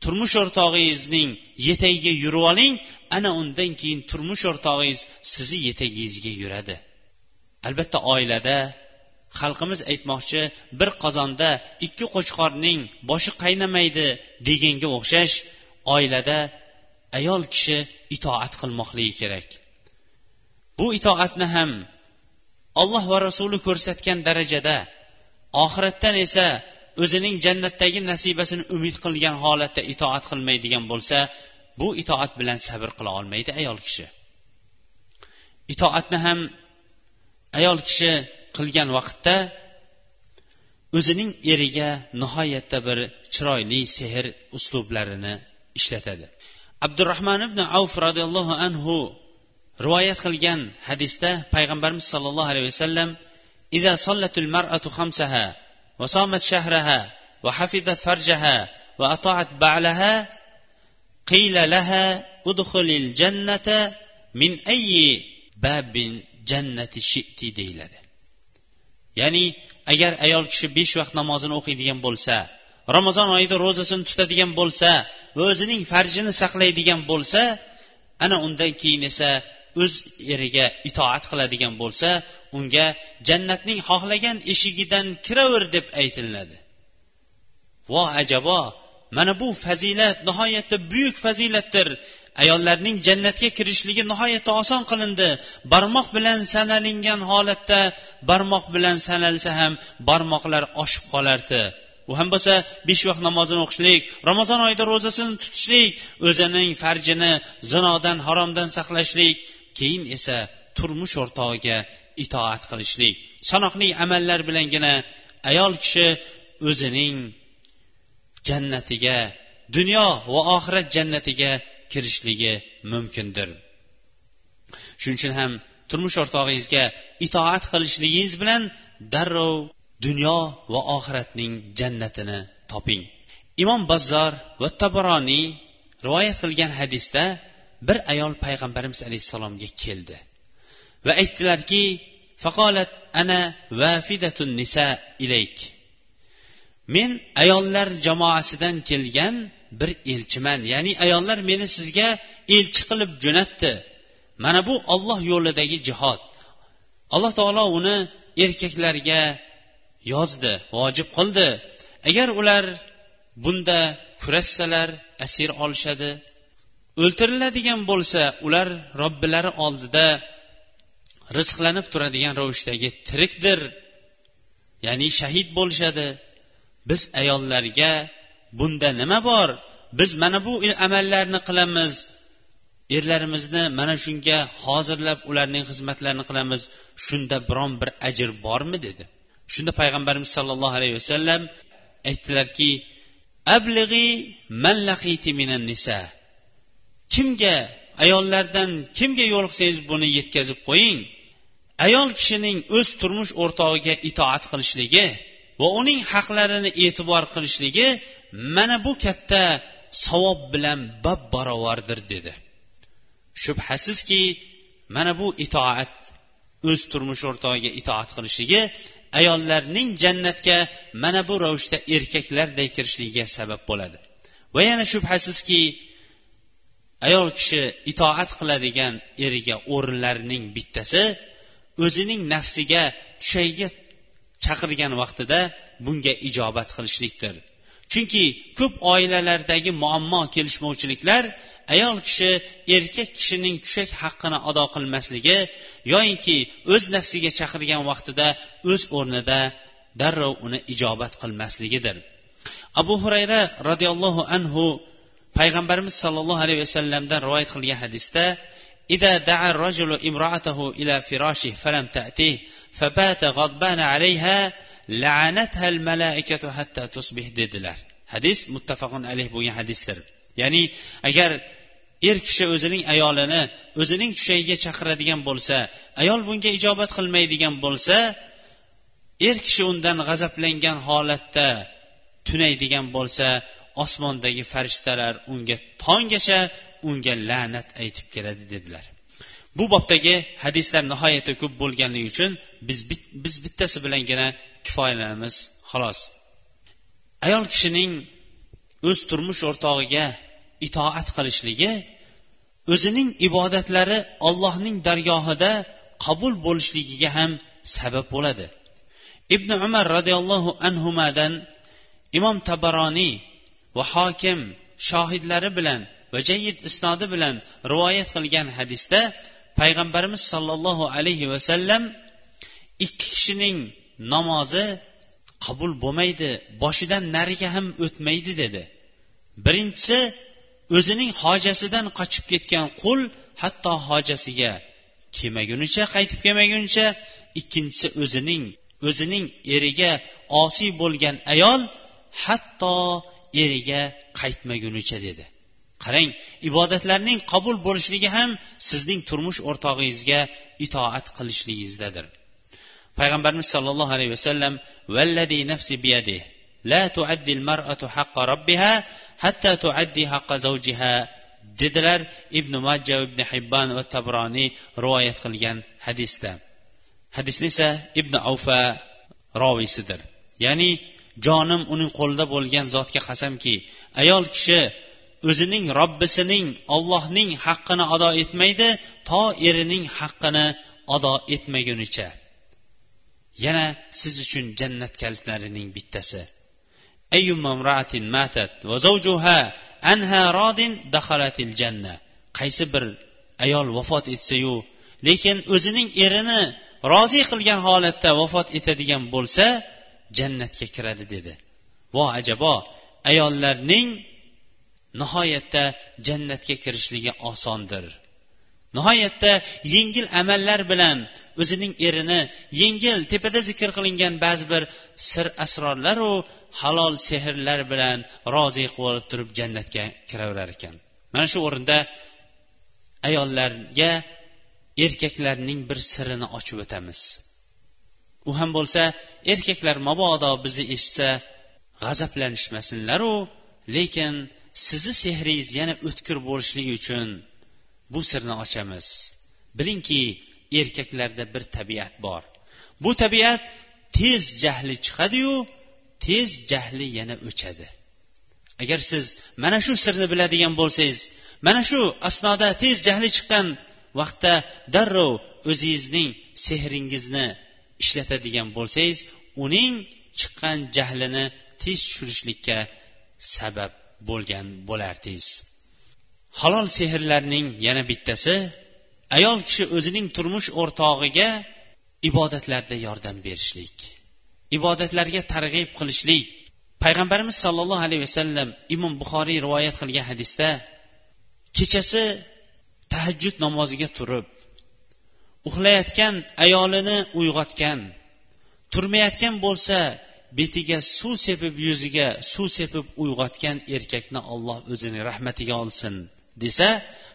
[SPEAKER 1] turmush o'rtog'ingizning yetagiga yurib oling ana undan keyin turmush o'rtog'ingiz sizni yetagingizga yuradi. Albatta oilada xalqimiz aytmoqchi bir qozonda ikki qo'chqorning boshi qaynamaydi deganga o'xshash oilada ayol kishi itoat qilmoqligi kerak. Bu itoatni ham alloh va rasuli ko'rsatgan darajada oxiratdan esa o'zining jannatdagi nasibasini umid qilgan holatda itoat qilmaydigan bo'lsa bu itoat bilan sabr qila olmaydi ayol kishi itoatni ham ayol kishi qilgan vaqtda o'zining eriga nihoyatda bir chiroyli sehr uslublarini ishlatadi abdurahmon ibn avf roziyallohu anhu rivoyat qilgan hadisda payg'ambarimiz sollallohu alayhi vasallam إذا صلت المرأة خمسها وصامت شهرها وحفظت فرجها وأطاعت بعلها قيل لها ادخل الجنة من أي باب جنة شئت deyiladi ya'ni agar ayol kishi besh vaqt namozini o'qiydigan bo'lsa ramazon oyida ro'zasini tutadigan bo'lsa va o'zining farjini saqlaydigan bo'lsa ana undan keyin esa o'z eriga itoat qiladigan bo'lsa unga jannatning xohlagan eshigidan kiraver deb aytiladi. Vo ajabo mana bu fazilat nihoyatda buyuk fazilatdir. Ayollarning jannatga kirishligi nihoyatda oson qilindi. Barmoq bilan sanalingan holatda barmoq bilan sanalsa ham barmoqlar oshib qolardi. U ham bo'lsa besh vaqt namozini o'qishlik ramazon oyida ro'zasini tutishlik o'zining farjini zinodan haromdan saqlashlik keyin esa turmush o'rtog'iga itoat qilishlik. Sanoqli amallar bilangina ayol kishi o'zining jannatiga dunyo va oxirat jannatiga kirishligi mumkindir. Shuning uchun ham turmush o'rtog'ingizga itoat qilishligingiz bilan darrov dunyo va oxiratning jannatini toping. Imom bazzor va tabaroniy rivoyat qilgan hadisda bir ayol payg'ambarimiz alayhissalomga keldi. Va aytdilarki faqolat ana vafidatun nisa ilayk. Men ayollar jamoasidan kelgan bir elchiman ya'ni ayollar meni sizga elchi qilib jo'natdi. Mana bu olloh yo'lidagi jihod. Alloh taolo uni erkaklarga yozdi vojib qildi. Agar ular bunda kurashsalar asir olishadi. O'ltiriladigan bo'lsa ular robbilari oldida rizqlanib turadigan ravishdagi tirikdir. Ya'ni shahid bo'lishadi. Biz ayollarga bunda nima bor? Biz mana bu amallarni qilamiz. Erlarimizni mana shunga hozirlab ularning xizmatlarini qilamiz. Shunda biron bir ajr bormi? dedi. Shunda payg'ambarimiz sollallohu alayhi vasallam aytdilarki ablig'i man minan nisa. Kimga ayollardan kimga yo'liqsangiz buni yetkazib qo'ying. Ayol kishining o'z turmush o'rtog'iga itoat qilishligi va uning haqlarini e'tibor qilishligi mana bu katta savob bilan bab barobardir dedi. Shubhasizki mana bu itoat o'z turmush o'rtog'iga itoat qilishligi ayollarning jannatga mana bu ravishda erkaklarday kirishligiga sabab bo'ladi. Va yana shubhasizki ayol kishi itoat qiladigan eriga o'rinlarining bittasi o'zining nafsiga tushayga chaqirgan vaqtida bunga ijobat qilishlikdir. Chunki ko'p oilalardagi muammo kelishmovchiliklar ayol kishi erkak kishining tushak haqqini ado qilmasligi yoyinki o'z nafsiga chaqirgan vaqtida o'z o'rnida darrov uni ijobat qilmasligidir. Abu hurayra roziyallohu anhu payg'ambarimiz sollallohu alayhi vasallamdan rivoyat qilgan hadisda إذا دعا الرجل امرأته إلى فراشه فلم تأتيه فبات غضبان عليها لعنتها الملائكة حتى تصبح dedilar hadis muttafaqun alayh bo'lgan hadisdir ya'ni agar er kishi o'zining ayolini o'zining tushagiga chaqiradigan bo'lsa ayol bunga ijobat qilmaydigan bo'lsa er kishi undan g'azablangan holatda tunaydigan bo'lsa osmondagi farishtalar unga tonggacha unga la'nat aytib keladi dedilar. Bu bobdagi hadislar nihoyatda ko'p bo'lganligi uchun biz biz bittasi bilangina kifoyalanamiz xolos. Ayol kishining o'z turmush o'rtog'iga itoat qilishligi o'zining ibodatlari ollohning dargohida qabul bo'lishligiga ham sabab bo'ladi. Ibn umar roziyallohu anhudan imom tabaroniy va hokim shohidlari bilan va jayyid isnodi bilan rivoyat qilgan hadisda payg'ambarimiz sollallohu alayhi vasallam ikki kishining namozi qabul bo'lmaydi boshidan nariga ham o'tmaydi dedi. Birinchisi o'zining hojasidan qochib ketgan qul hatto hojasiga kelmagunicha qaytib kelmagunicha ikkinchisi o'zining o'zining eriga osiy bo'lgan ayol hatto eriga qaytmagunicha dedi. Qarang ibodatlarning qabul bo'lishligi ham sizning turmush o'rtog'ingizga itoat qilishligingizdadir payg'ambarimiz sollallohu alayhi vasallam vallazi nafsi biyadih la tuaddi mar'atu haqqa robbiha hatta tuaddi haqqa zawjiha dedilar ibn majja ibn hibbon va tabroniy rivoyat qilgan hadisda. Hadisni esa ibn avfa roviysidir. Ya'ni jonim uning qo'lida bo'lgan zotga qasamki ayol kishi o'zining robbisining ollohning haqqini ado etmaydi to erining haqqini ado etmagunicha. Yana siz uchun jannat kalitlarining bittasi. Qaysi bir ayol vafot etsayu lekin o'zining erini rozi qilgan holatda vafot etadigan bo'lsa jannatga kiradi dedi. Vo ajabo ayollarning nihoyatda jannatga kirishligi osondir. Nihoyatda yengil amallar bilan o'zining erini yengil tepada zikr qilingan ba'zi bir sir asrorlaru halol sehrlar bilan rozi qilib turib jannatga kiraverar ekan. Mana shu o'rinda ayollarga erkaklarning bir sirini ochib o'tamiz. U ham bo'lsa erkaklar mabodo bizni eshitsa g'azablanishmasinlaru lekin sizni sehringiz yana o'tkir bo'lishligi uchun bu sirni ochamiz. Bilingki erkaklarda bir tabiat bor. Bu tabiat tez jahli chiqadiyu tez jahli yana o'chadi. Agar siz mana shu sirni biladigan bo'lsangiz mana shu asnoda tez jahli chiqqan vaqtda darrov o'zingizning sehringizni ishlatadigan bo'lsangiz uning chiqqan jahlini tez tushirishlikka sabab bo'lgan bo'lardingiz. Halol sehrlarning yana bittasi ayol kishi o'zining turmush o'rtog'iga ibodatlarda yordam berishlik ibodatlarga targ'ib qilishlik. Payg'ambarimiz sollallohu alayhi vasallam imom buxoriy rivoyat qilgan hadisda kechasi tahajjud namoziga turib uxlayotgan ayolini uyg'otgan. Turmayotgan bo'lsa betiga suv sepib yuziga suv sepib uyg'otgan erkakni olloh o'zining rahmatiga olsin desa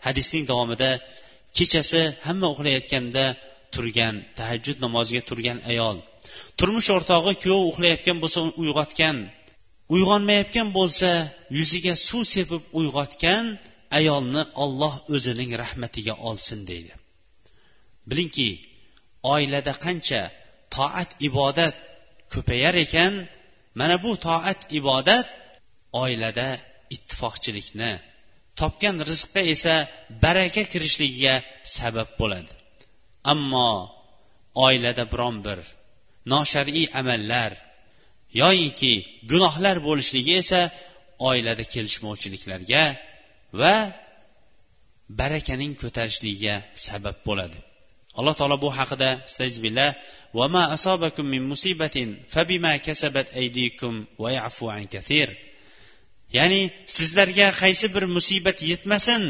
[SPEAKER 1] hadisning davomida kechasi hamma uxlayotganda turgan tahajjud namoziga turgan ayol turmush o'rtog'i kuyov uxlayotgan bo'lsa uni uyg'otgan uyg'onmayotgan bo'lsa yuziga suv sepib uyg'otgan ayolni olloh o'zining rahmatiga olsin deydi. Bilingki oilada qancha toat ibodat ko'payar ekan mana bu toat ibodat oilada ittifoqchilikni topgan rizqqa esa baraka kirishligiga sabab bo'ladi. Ammo oilada biron bir noshar'iy amallar yoyinki gunohlar bo'lishligi esa oilada kelishmovchiliklarga va barakaning ko'tarishligiga sabab bo'ladi. alloh taolo bu haqida ya'ni sizlarga qaysi bir musibat yetmasin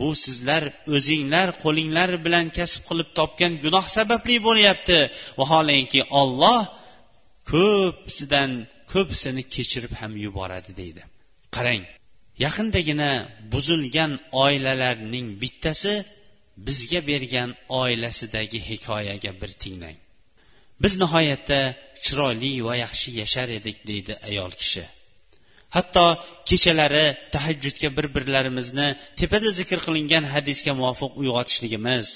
[SPEAKER 1] bu sizlar o'zinglar qo'linglar bilan kasb qilib topgan gunoh sababli bo'lyapti. Vaholanki olloh ko'pisidan ko'pisini kechirib ham yuboradi deydi. Qarang yaqindagina buzilgan oilalarning bittasi bizga bergan oilasidagi hikoyaga bir tinglang. Biz nihoyatda chiroyli va yaxshi yashar edik deydi ayol kishi. Hatto kechalari tahajjudga bir birlarimizni tepada zikr qilingan hadisga muvofiq uyg'otishligimiz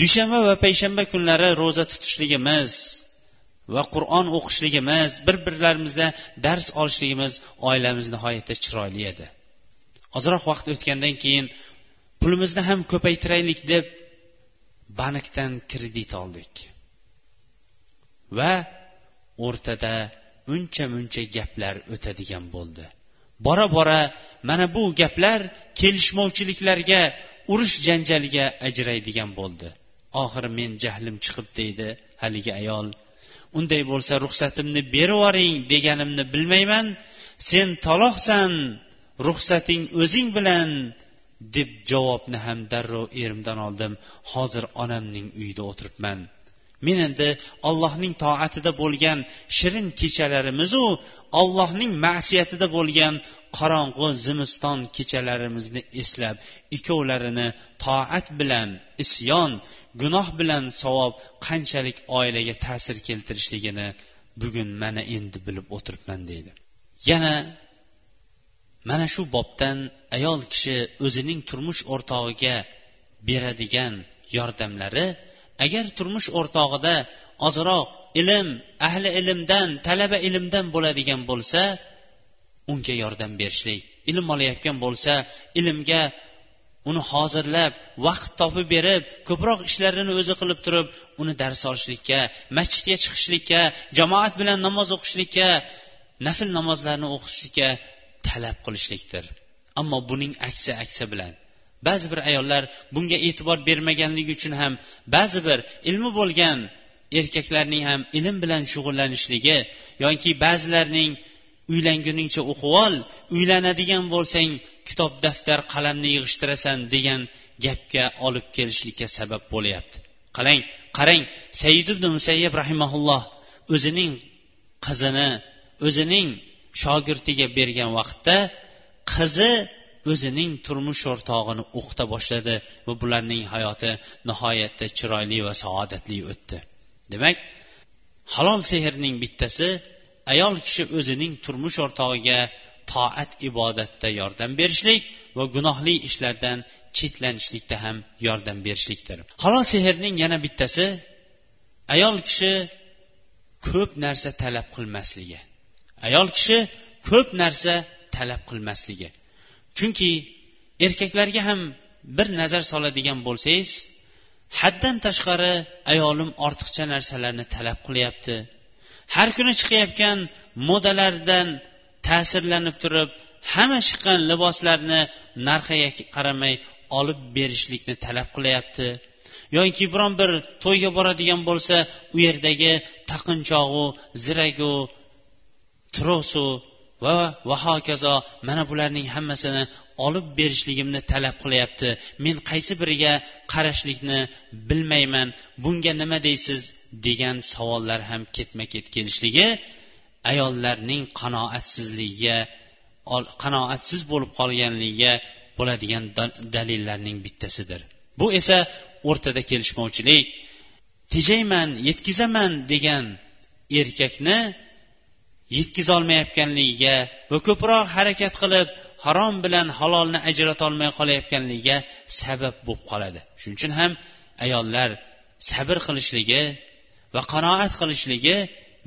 [SPEAKER 1] dushanba va payshanba kunlari ro'za tutishligimiz va qur'on o'qishligimiz bir birlarimizda dars olishligimiz oilamiz nihoyatda chiroyli edi. Ozroq vaqt o'tgandan keyin pulimizni ham ko'paytiraylik deb bankdan kredit oldik. Va o'rtada uncha muncha gaplar o'tadigan bo'ldi. Bora bora mana bu gaplar kelishmovchiliklarga urush janjalga ajraydigan bo'ldi. Oxiri men jahlim chiqib deydi haligi ayol. Unday bo'lsa ruxsatimni berib deganimni bilmayman. Sen taloqsan ruxsating o'zing bilan deb javobni ham darrov erimdan oldim. Hozir onamning uyida o'tiribman. Men endi ollohning toatida bo'lgan shirin kechalarimizu ollohning ma'siyatida bo'lgan qorong'u zimiston kechalarimizni eslab ikkovlarini toat bilan isyon gunoh bilan savob qanchalik oilaga ta'sir keltirishligini bugun mana endi bilib o'tiribman deydi. Yana mana shu bobdan ayol kishi o'zining turmush o'rtog'iga beradigan yordamlari agar turmush o'rtog'ida ozroq ilm ahli ilmdan talaba ilmdan bo'ladigan bo'lsa unga yordam berishlik ilm olayotgan bo'lsa ilmga uni hozirlab vaqt topib berib ko'proq ishlarini o'zi qilib turib uni dars olishlikka masjidga chiqishlikka jamoat bilan namoz o'qishlikka nafl namozlarni o'qishlikka talab qilishlikdir. Ammo buning aksi aksi bilan. Ba'zi bir ayollar bunga e'tibor bermaganligi uchun ham ba'zi bir ilmi bo'lgan erkaklarning ham ilm bilan shug'ullanishligi yoki ba'zilarning uylanguningcha o'qib ol uylanadigan bo'lsang kitob daftar qalamni yig'ishtirasan degan gapga olib kelishlikka sabab bo'lyapti. Qarang qarang said ibn musayyab rahimaulloh o'zining qizini o'zining shogirdiga bergan vaqtda qizi o'zining turmush o'rtog'ini o'qita boshladi va bularning hayoti nihoyatda chiroyli va saodatli o'tdi. Demak halol sehrning bittasi ayol kishi o'zining turmush o'rtog'iga toat ibodatda yordam berishlik va gunohli ishlardan chetlanishlikda ham yordam berishlikdir. Halol sehrning yana bittasi ayol kishi ko'p narsa talab qilmasligi. Ayol kishi ko'p narsa talab qilmasligi. Chunki erkaklarga ham bir nazar soladigan bo'lsangiz haddan tashqari ayolim ortiqcha narsalarni talab qilyapti. Har kuni chiqayotgan modalardan ta'sirlanib turib hamma chiqqan liboslarni narxiga qaramay olib berishlikni talab qilyapti. Yoki biron bir to'yga boradigan bo'lsa u yerdagi taqinchog'u ziragu trosu va va hokazo mana bularning hammasini olib berishligimni talab qilyapti. Men qaysi biriga qarashlikni bilmayman bunga nima deysiz degan savollar ham ketma ket kelishligi ayollarning qanoatsizligiga qanoatsiz bo'lib qolganligiga bo'ladigan dalillarning bittasidir. Bu esa o'rtada kelishmovchilik. Tejayman yetkazaman degan erkakni yetkazolmayotganligiga va ko'proq harakat qilib harom bilan halolni ajratolmay qolayotganligiga sabab bo'lib qoladi. Shuning uchun ham ayollar sabr qilishligi va qanoat qilishligi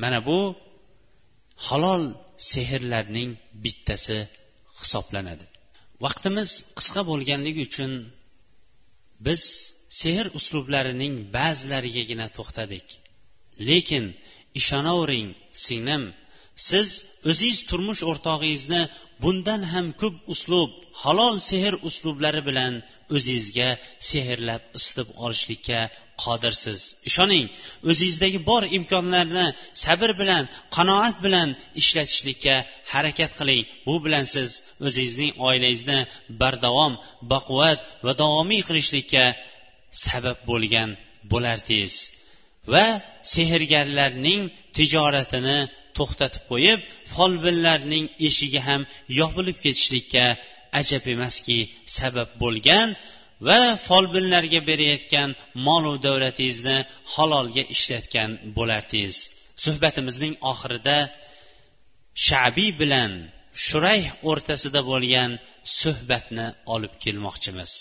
[SPEAKER 1] mana bu halol sehrlarning bittasi hisoblanadi. Vaqtimiz qisqa bo'lganligi uchun biz sehr uslublarining ba'zilarigagina to'xtadik. Lekin ishonavering singlim siz o'zingiz turmush o'rtog'ingizni bundan ham ko'p uslub halol sehr uslublari bilan o'zingizga sehrlab isitib olishlikka qodirsiz. Ishoning o'zingizdagi bor imkonlarni sabr bilan qanoat bilan ishlatishlikka harakat qiling. Bu bilan siz o'zingizning oilangizni bardavom baquvvat va davomiy qilishlikka sabab bo'lgan bo'lardingiz va sehrgarlarning tijoratini to'xtatib qo'yib folbinlarning eshigi ham yopilib ketishlikka ajab emaski sabab bo'lgan va folbinlarga berayotgan molu davlatingizni halolga ishlatgan bo'lardingiz suhbatimizning oxirida shabiy bilan shurayh o'rtasida bo'lgan suhbatni olib kelmoqchimiz.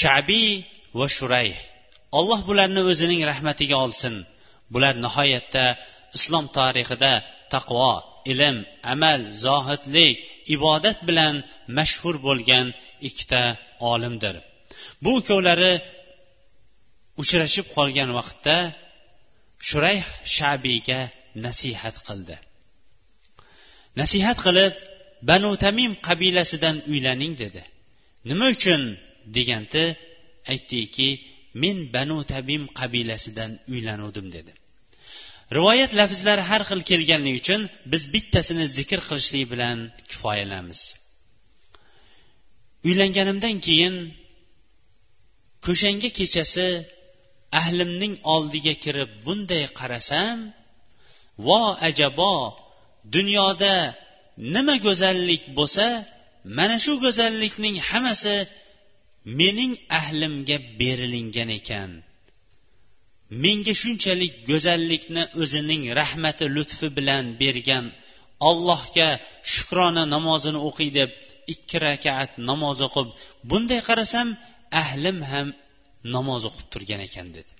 [SPEAKER 1] Shabiy va shurayh alloh bularni o'zining rahmatiga olsin. Bular nihoyatda islom tarixida taqvo ilm amal zohidlik ibodat bilan mashhur bo'lgan ikkita olimdir. Bu ikkovlari uchrashib qolgan vaqtda shurayh shabiyga nasihat qildi. Nasihat qilib banu tamim qabilasidan uylaning dedi. Nima uchun? deganda aytdiki men banu tabim qabilasidan uylanuvdim dedi. Rivoyat lafzlari har xil kelganligi uchun biz bittasini zikr qilishlik bilan kifoyalanamiz. Uylanganimdan keyin ko'shanga kechasi ahlimning oldiga kirib bunday qarasam vo ajabo dunyoda nima go'zallik bo'lsa mana shu go'zallikning hammasi mening ahlimga berilingan ekan. Menga shunchalik go'zallikni o'zining rahmati lutfi bilan bergan allohga shukrona namozini o'qiy deb ikki rakat namoz o'qib bunday qarasam ahlim ham namoz o'qib turgan ekan dedi.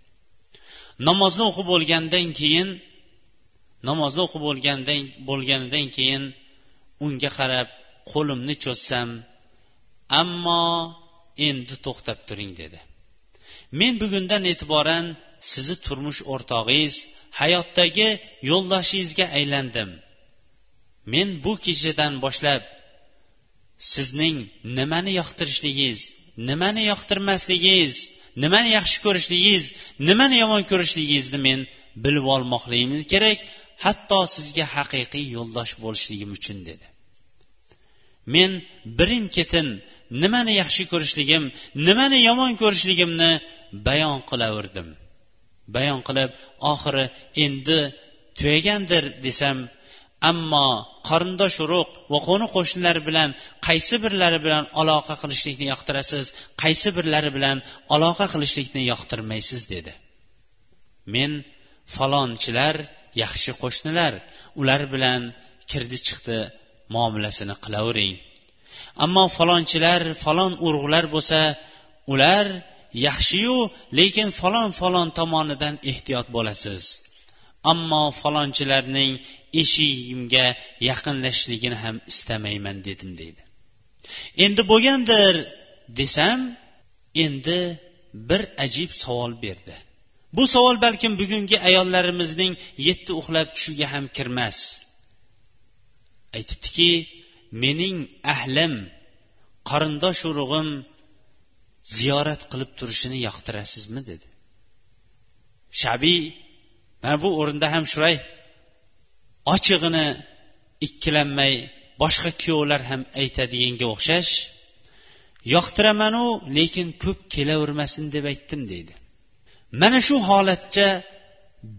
[SPEAKER 1] Namozni o'qib bo'lgandan keyin namozni o'qib bo'lgandan bo'lganidan keyin unga qarab qo'limni cho'zsam ammo endi to'xtab turing dedi. Men bugundan e'tiboran sizni turmush o'rtog'ingiz hayotdagi yo'ldoshingizga aylandim. Men bu kechadan boshlab sizning nimani yoqtirishligingiz nimani yoqtirmasligingiz nimani yaxshi ko'rishligingiz nimani yomon ko'rishligingizni men bilib olmoqligimiz kerak hatto sizga haqiqiy yo'ldosh bo'lishligim uchun dedi. Men birin ketin nimani yaxshi ko'rishligim nimani yomon ko'rishligimni bayon qilaverdim. Bayon qilib oxiri endi tugagandir desam ammo qarindosh urug' va qo'ni qo'shnilar bilan qaysi birlari bilan aloqa qilishlikni yoqtirasiz qaysi birlari bilan aloqa qilishlikni yoqtirmaysiz dedi. Men falonchilar yaxshi qo'shnilar ular bilan kirdi chiqdi muomalasini qilavering. Ammo falonchilar falon urug'lar bo'lsa ular yaxshiyu lekin falon falon tomonidan ehtiyot bo'lasiz. Ammo falonchilarning eshigimga yaqinlashishligini ham istamayman dedim deydi. Endi bo'lgandir desam endi bir ajib savol berdi. Bu savol balkim bugungi ayollarimizning yetti uxlab tushiga ham kirmas. Aytibdiki mening ahlim qarindosh urug'im ziyorat qilib turishini yoqtirasizmi dedi. Shabiy mana bu o'rinda ham shuray ochig'ini ikkilanmay boshqa kuyovlar ham aytadiganga o'xshash yoqtiramanu lekin ko'p kelavermasin deb aytdim deydi mana shu holatcha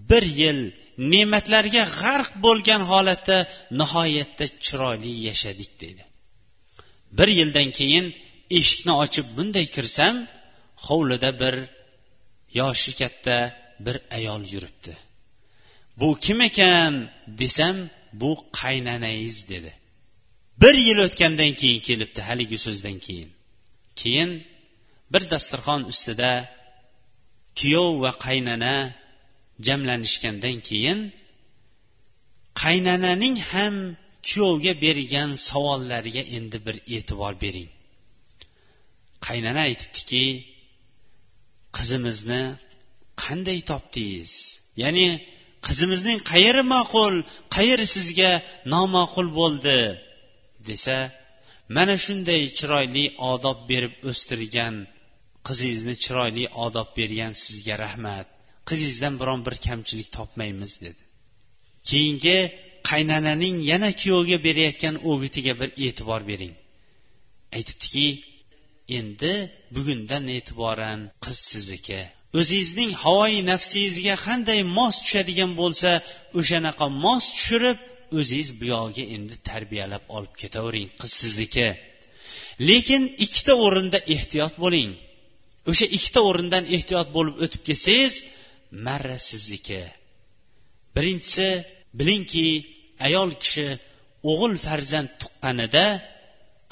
[SPEAKER 1] bir yil ne'matlarga g'arq bo'lgan holatda nihoyatda chiroyli yashadik deydi bir yildan keyin eshikni ochib bunday kirsam hovlida bir yoshi katta bir ayol yuribdi. Bu kim ekan desam bu qaynanangiz dedi. Bir yil o'tgandan keyin kelibdi haligi so'zdan keyin. Keyin bir dasturxon ustida kuyov va qaynana jamlanishgandan keyin qaynananing ham kuyovga bergan savollariga endi bir e'tibor bering. Qaynana aytibdiki qizimizni qanday topdingiz? Ya'ni qizimizning qayeri ma'qul qayeri sizga noma'qul bo'ldi desa mana shunday chiroyli odob berib o'stirgan qizingizni chiroyli odob bergan sizga rahmat. Qizingizdan biron bir kamchilik topmaymiz dedi. Keyingi qaynananing yana kuyovga berayotgan o'gitiga bir e'tibor bering. Aytibdiki endi bugundan e'tiboran qiz sizniki o'zingizning havoyi nafsingizga qanday mos tushadigan bo'lsa o'shanaqa mos tushirib o'zingiz bu yog'iga endi tarbiyalab olib ketavering qiz sizniki lekin ikkita o'rinda ehtiyot bo'ling. O'sha ikkita o'rindan ehtiyot bo'lib o'tib ketsangiz marra sizniki birinchisi bilingki ayol kishi o'g'il farzand tuqqanida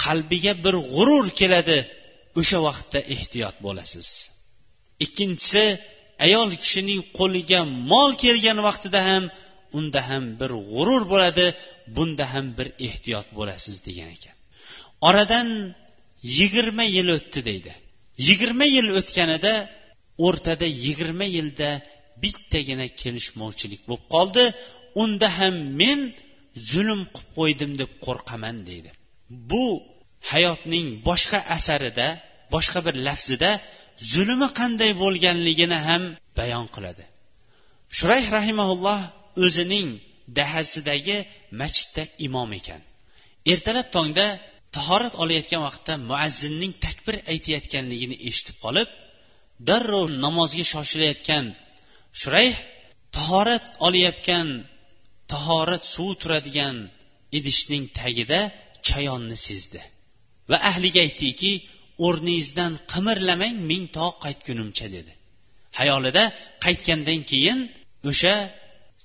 [SPEAKER 1] qalbiga bir g'urur keladi. O'sha vaqtda ehtiyot bo'lasiz. Ikkinchisi ayol kishining qo'liga mol kelgan vaqtida ham unda ham bir g'urur bo'ladi bunda ham bir ehtiyot bo'lasiz degan ekan. Oradan yigirma yil o'tdi deydi. Yigirma yil o'tganida o'rtada yigirma yilda bittagina kelishmovchilik bo'lib qoldi. Unda ham men zulm qilib qo'ydim deb qo'rqaman deydi. Bu hayotning boshqa asarida boshqa bir lafzida zulmi qanday bo'lganligini ham bayon qiladi. Shurayh rahimaulloh o'zining dahasidagi masjidda imom ekan. Ertalab tongda tahorat olayotgan vaqtda muazzinning takbir aytayotganligini eshitib qolib darrov namozga shoshilayotgan shurayh tahorat olayotgan tahorat suvi turadigan idishning tagida chayonni sezdi. Va ahliga aytdiki o'rningizdan qimirlamang ming to qaytgunimcha dedi. Hayolida qaytgandan keyin o'sha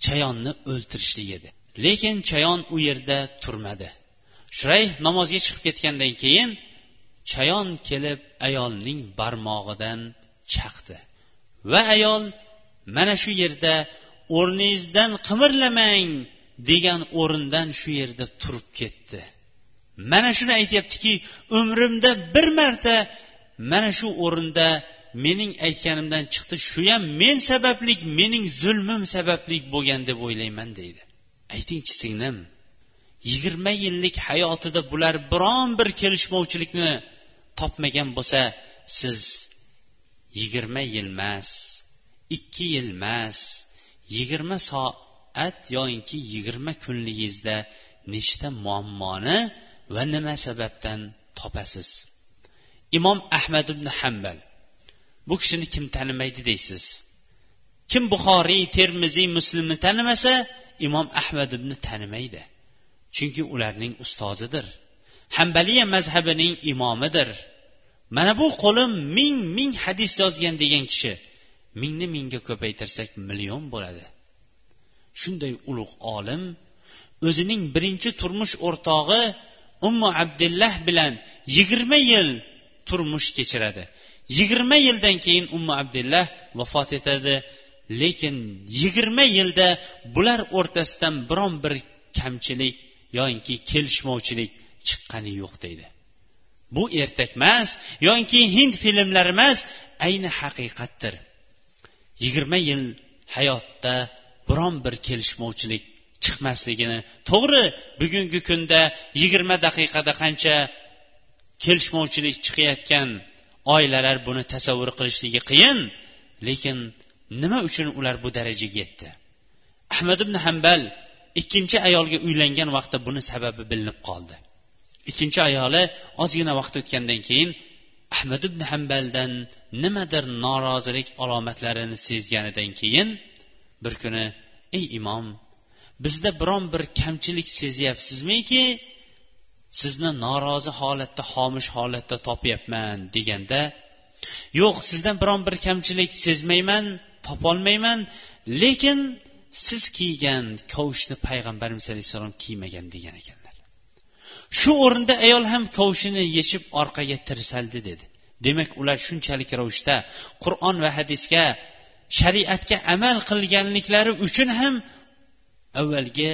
[SPEAKER 1] chayonni o'ltirishlik edi. Lekin chayon u yerda turmadi. Shuray namozga chiqib ketgandan keyin chayon kelib ayolning barmog'idan chaqdi. Va ayol mana shu yerda o'rningizdan qimirlamang degan o'rindan shu yerda turib ketdi. Mana shuni aytyaptiki umrimda bir marta mana shu o'rinda mening aytganimdan chiqdi shu ham men sabablik mening zulmim sabablik bo'lgan deb o'ylayman deydi. Aytingchi singlim yigirma yillik hayotida bular biron bir kelishmovchilikni topmagan bo'lsa siz yigirma yil emas ikki yil emas yigirma soat yoinki yigirma kunligingizda nechta muammoni va nima sababdan topasiz? Imom ahmad ibn hambal bu kishini kim tanimaydi deysiz? Kim buxoriy termiziy muslimni tanimasa imom ahmad ibn tanimaydi. Chunki ularning ustozidir. Hambaliya mazhabining imomidir. Mana bu qo'lim ming ming hadis yozgan degan kishi mingni mingga ko'paytirsak million bo'ladi. Shunday ulug' olim o'zining birinchi turmush o'rtog'i ummu abdullah bilan yigirma yil turmush kechiradi. Yigirma yildan keyin ummu abdullah vafot etadi. Lekin yigirma yilda bular o'rtasidan biron bir kamchilik yoinki kelishmovchilik chiqqani yo'q deydi. Bu ertak emas yoinki hind filmlari emas ayni haqiqatdir. Yigirma yil hayotda biron bir kelishmovchilik chiqmasligini. To'g'ri bugungi kunda yigirma daqiqada qancha kelishmovchilik chiqayotgan oilalar buni tasavvur qilishligi qiyin lekin nima uchun ular bu darajaga yetdi? Ahmad ibn hambal ikkinchi ayolga uylangan vaqtda buni sababi bilinib qoldi. Ikkinchi ayoli ozgina vaqt o'tgandan keyin ahmad ibn hambaldan nimadir norozilik alomatlarini sezganidan keyin bir kuni ey imom bizda biron bir kamchilik sezyapsizmiki sizni norozi holatda xomush holatda topyapman deganda yo'q sizdan biron bir kamchilik sezmayman topolmayman lekin siz kiygan kovushni payg'ambarimiz alayhissalom kiymagan degan ekanlar. Shu o'rinda ayol ham kovushini yechib orqaga tirsaldi dedi. Demak ular shunchalik ravishda qur'on va hadisga shariatga amal qilganliklari uchun ham avvalgi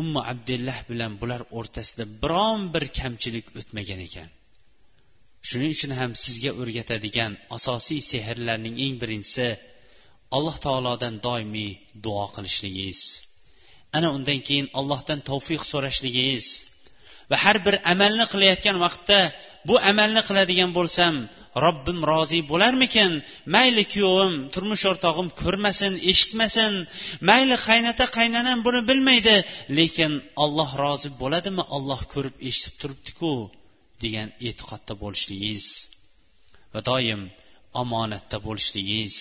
[SPEAKER 1] ummu abdullah bilan bular o'rtasida biron bir kamchilik o'tmagan ekan. Shuning uchun ham sizga o'rgatadigan asosiy sehrlarning eng birinchisi alloh taolodan doimiy duo qilishligingiz. Ana undan keyin allohdan tavfiq so'rashligingiz. Va har bir amalni qilayotgan vaqtda bu amalni qiladigan bo'lsam robbim rozi bo'larmikin? Mayli kuyovim turmush o'rtog'im ko'rmasin eshitmasin. Mayli qaynota qaynonam buni bilmaydi lekin olloh rozi bo'ladimi? Olloh ko'rib eshitib turibdiku degan e'tiqodda bo'lishligingiz va doim omonatda bo'lishligingiz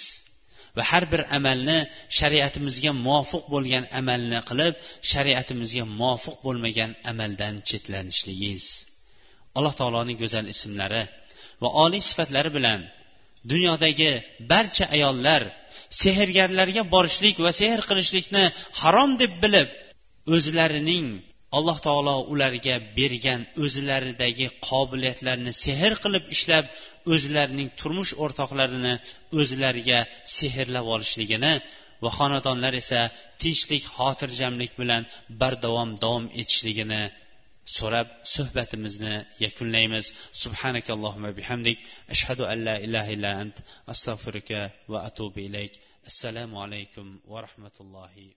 [SPEAKER 1] va har bir amalni shariatimizga muvofiq bo'lgan amalni qilib shariatimizga muvofiq bo'lmagan amaldan chetlanishligingiz alloh taoloning go'zal ismlari va oliy sifatlari bilan dunyodagi barcha ayollar sehrgarlarga borishlik va sehr qilishlikni harom deb bilib o'zlarining alloh taolo ularga bergan o'zlaridagi qobiliyatlarni sehr qilib ishlab o'zlarining turmush o'rtoqlarini o'zlariga sehrlab olishligini va xonadonlar esa tinchlik xotirjamlik bilan bardavom davom etishligini so'rab suhbatimizni yakunlaymiz. Subhanakallohumma bihamdik. Ashhadu an la ilaha illa ant. Astag'firuka va atubu ilayk. Assalomu alaykum va rahmatullohi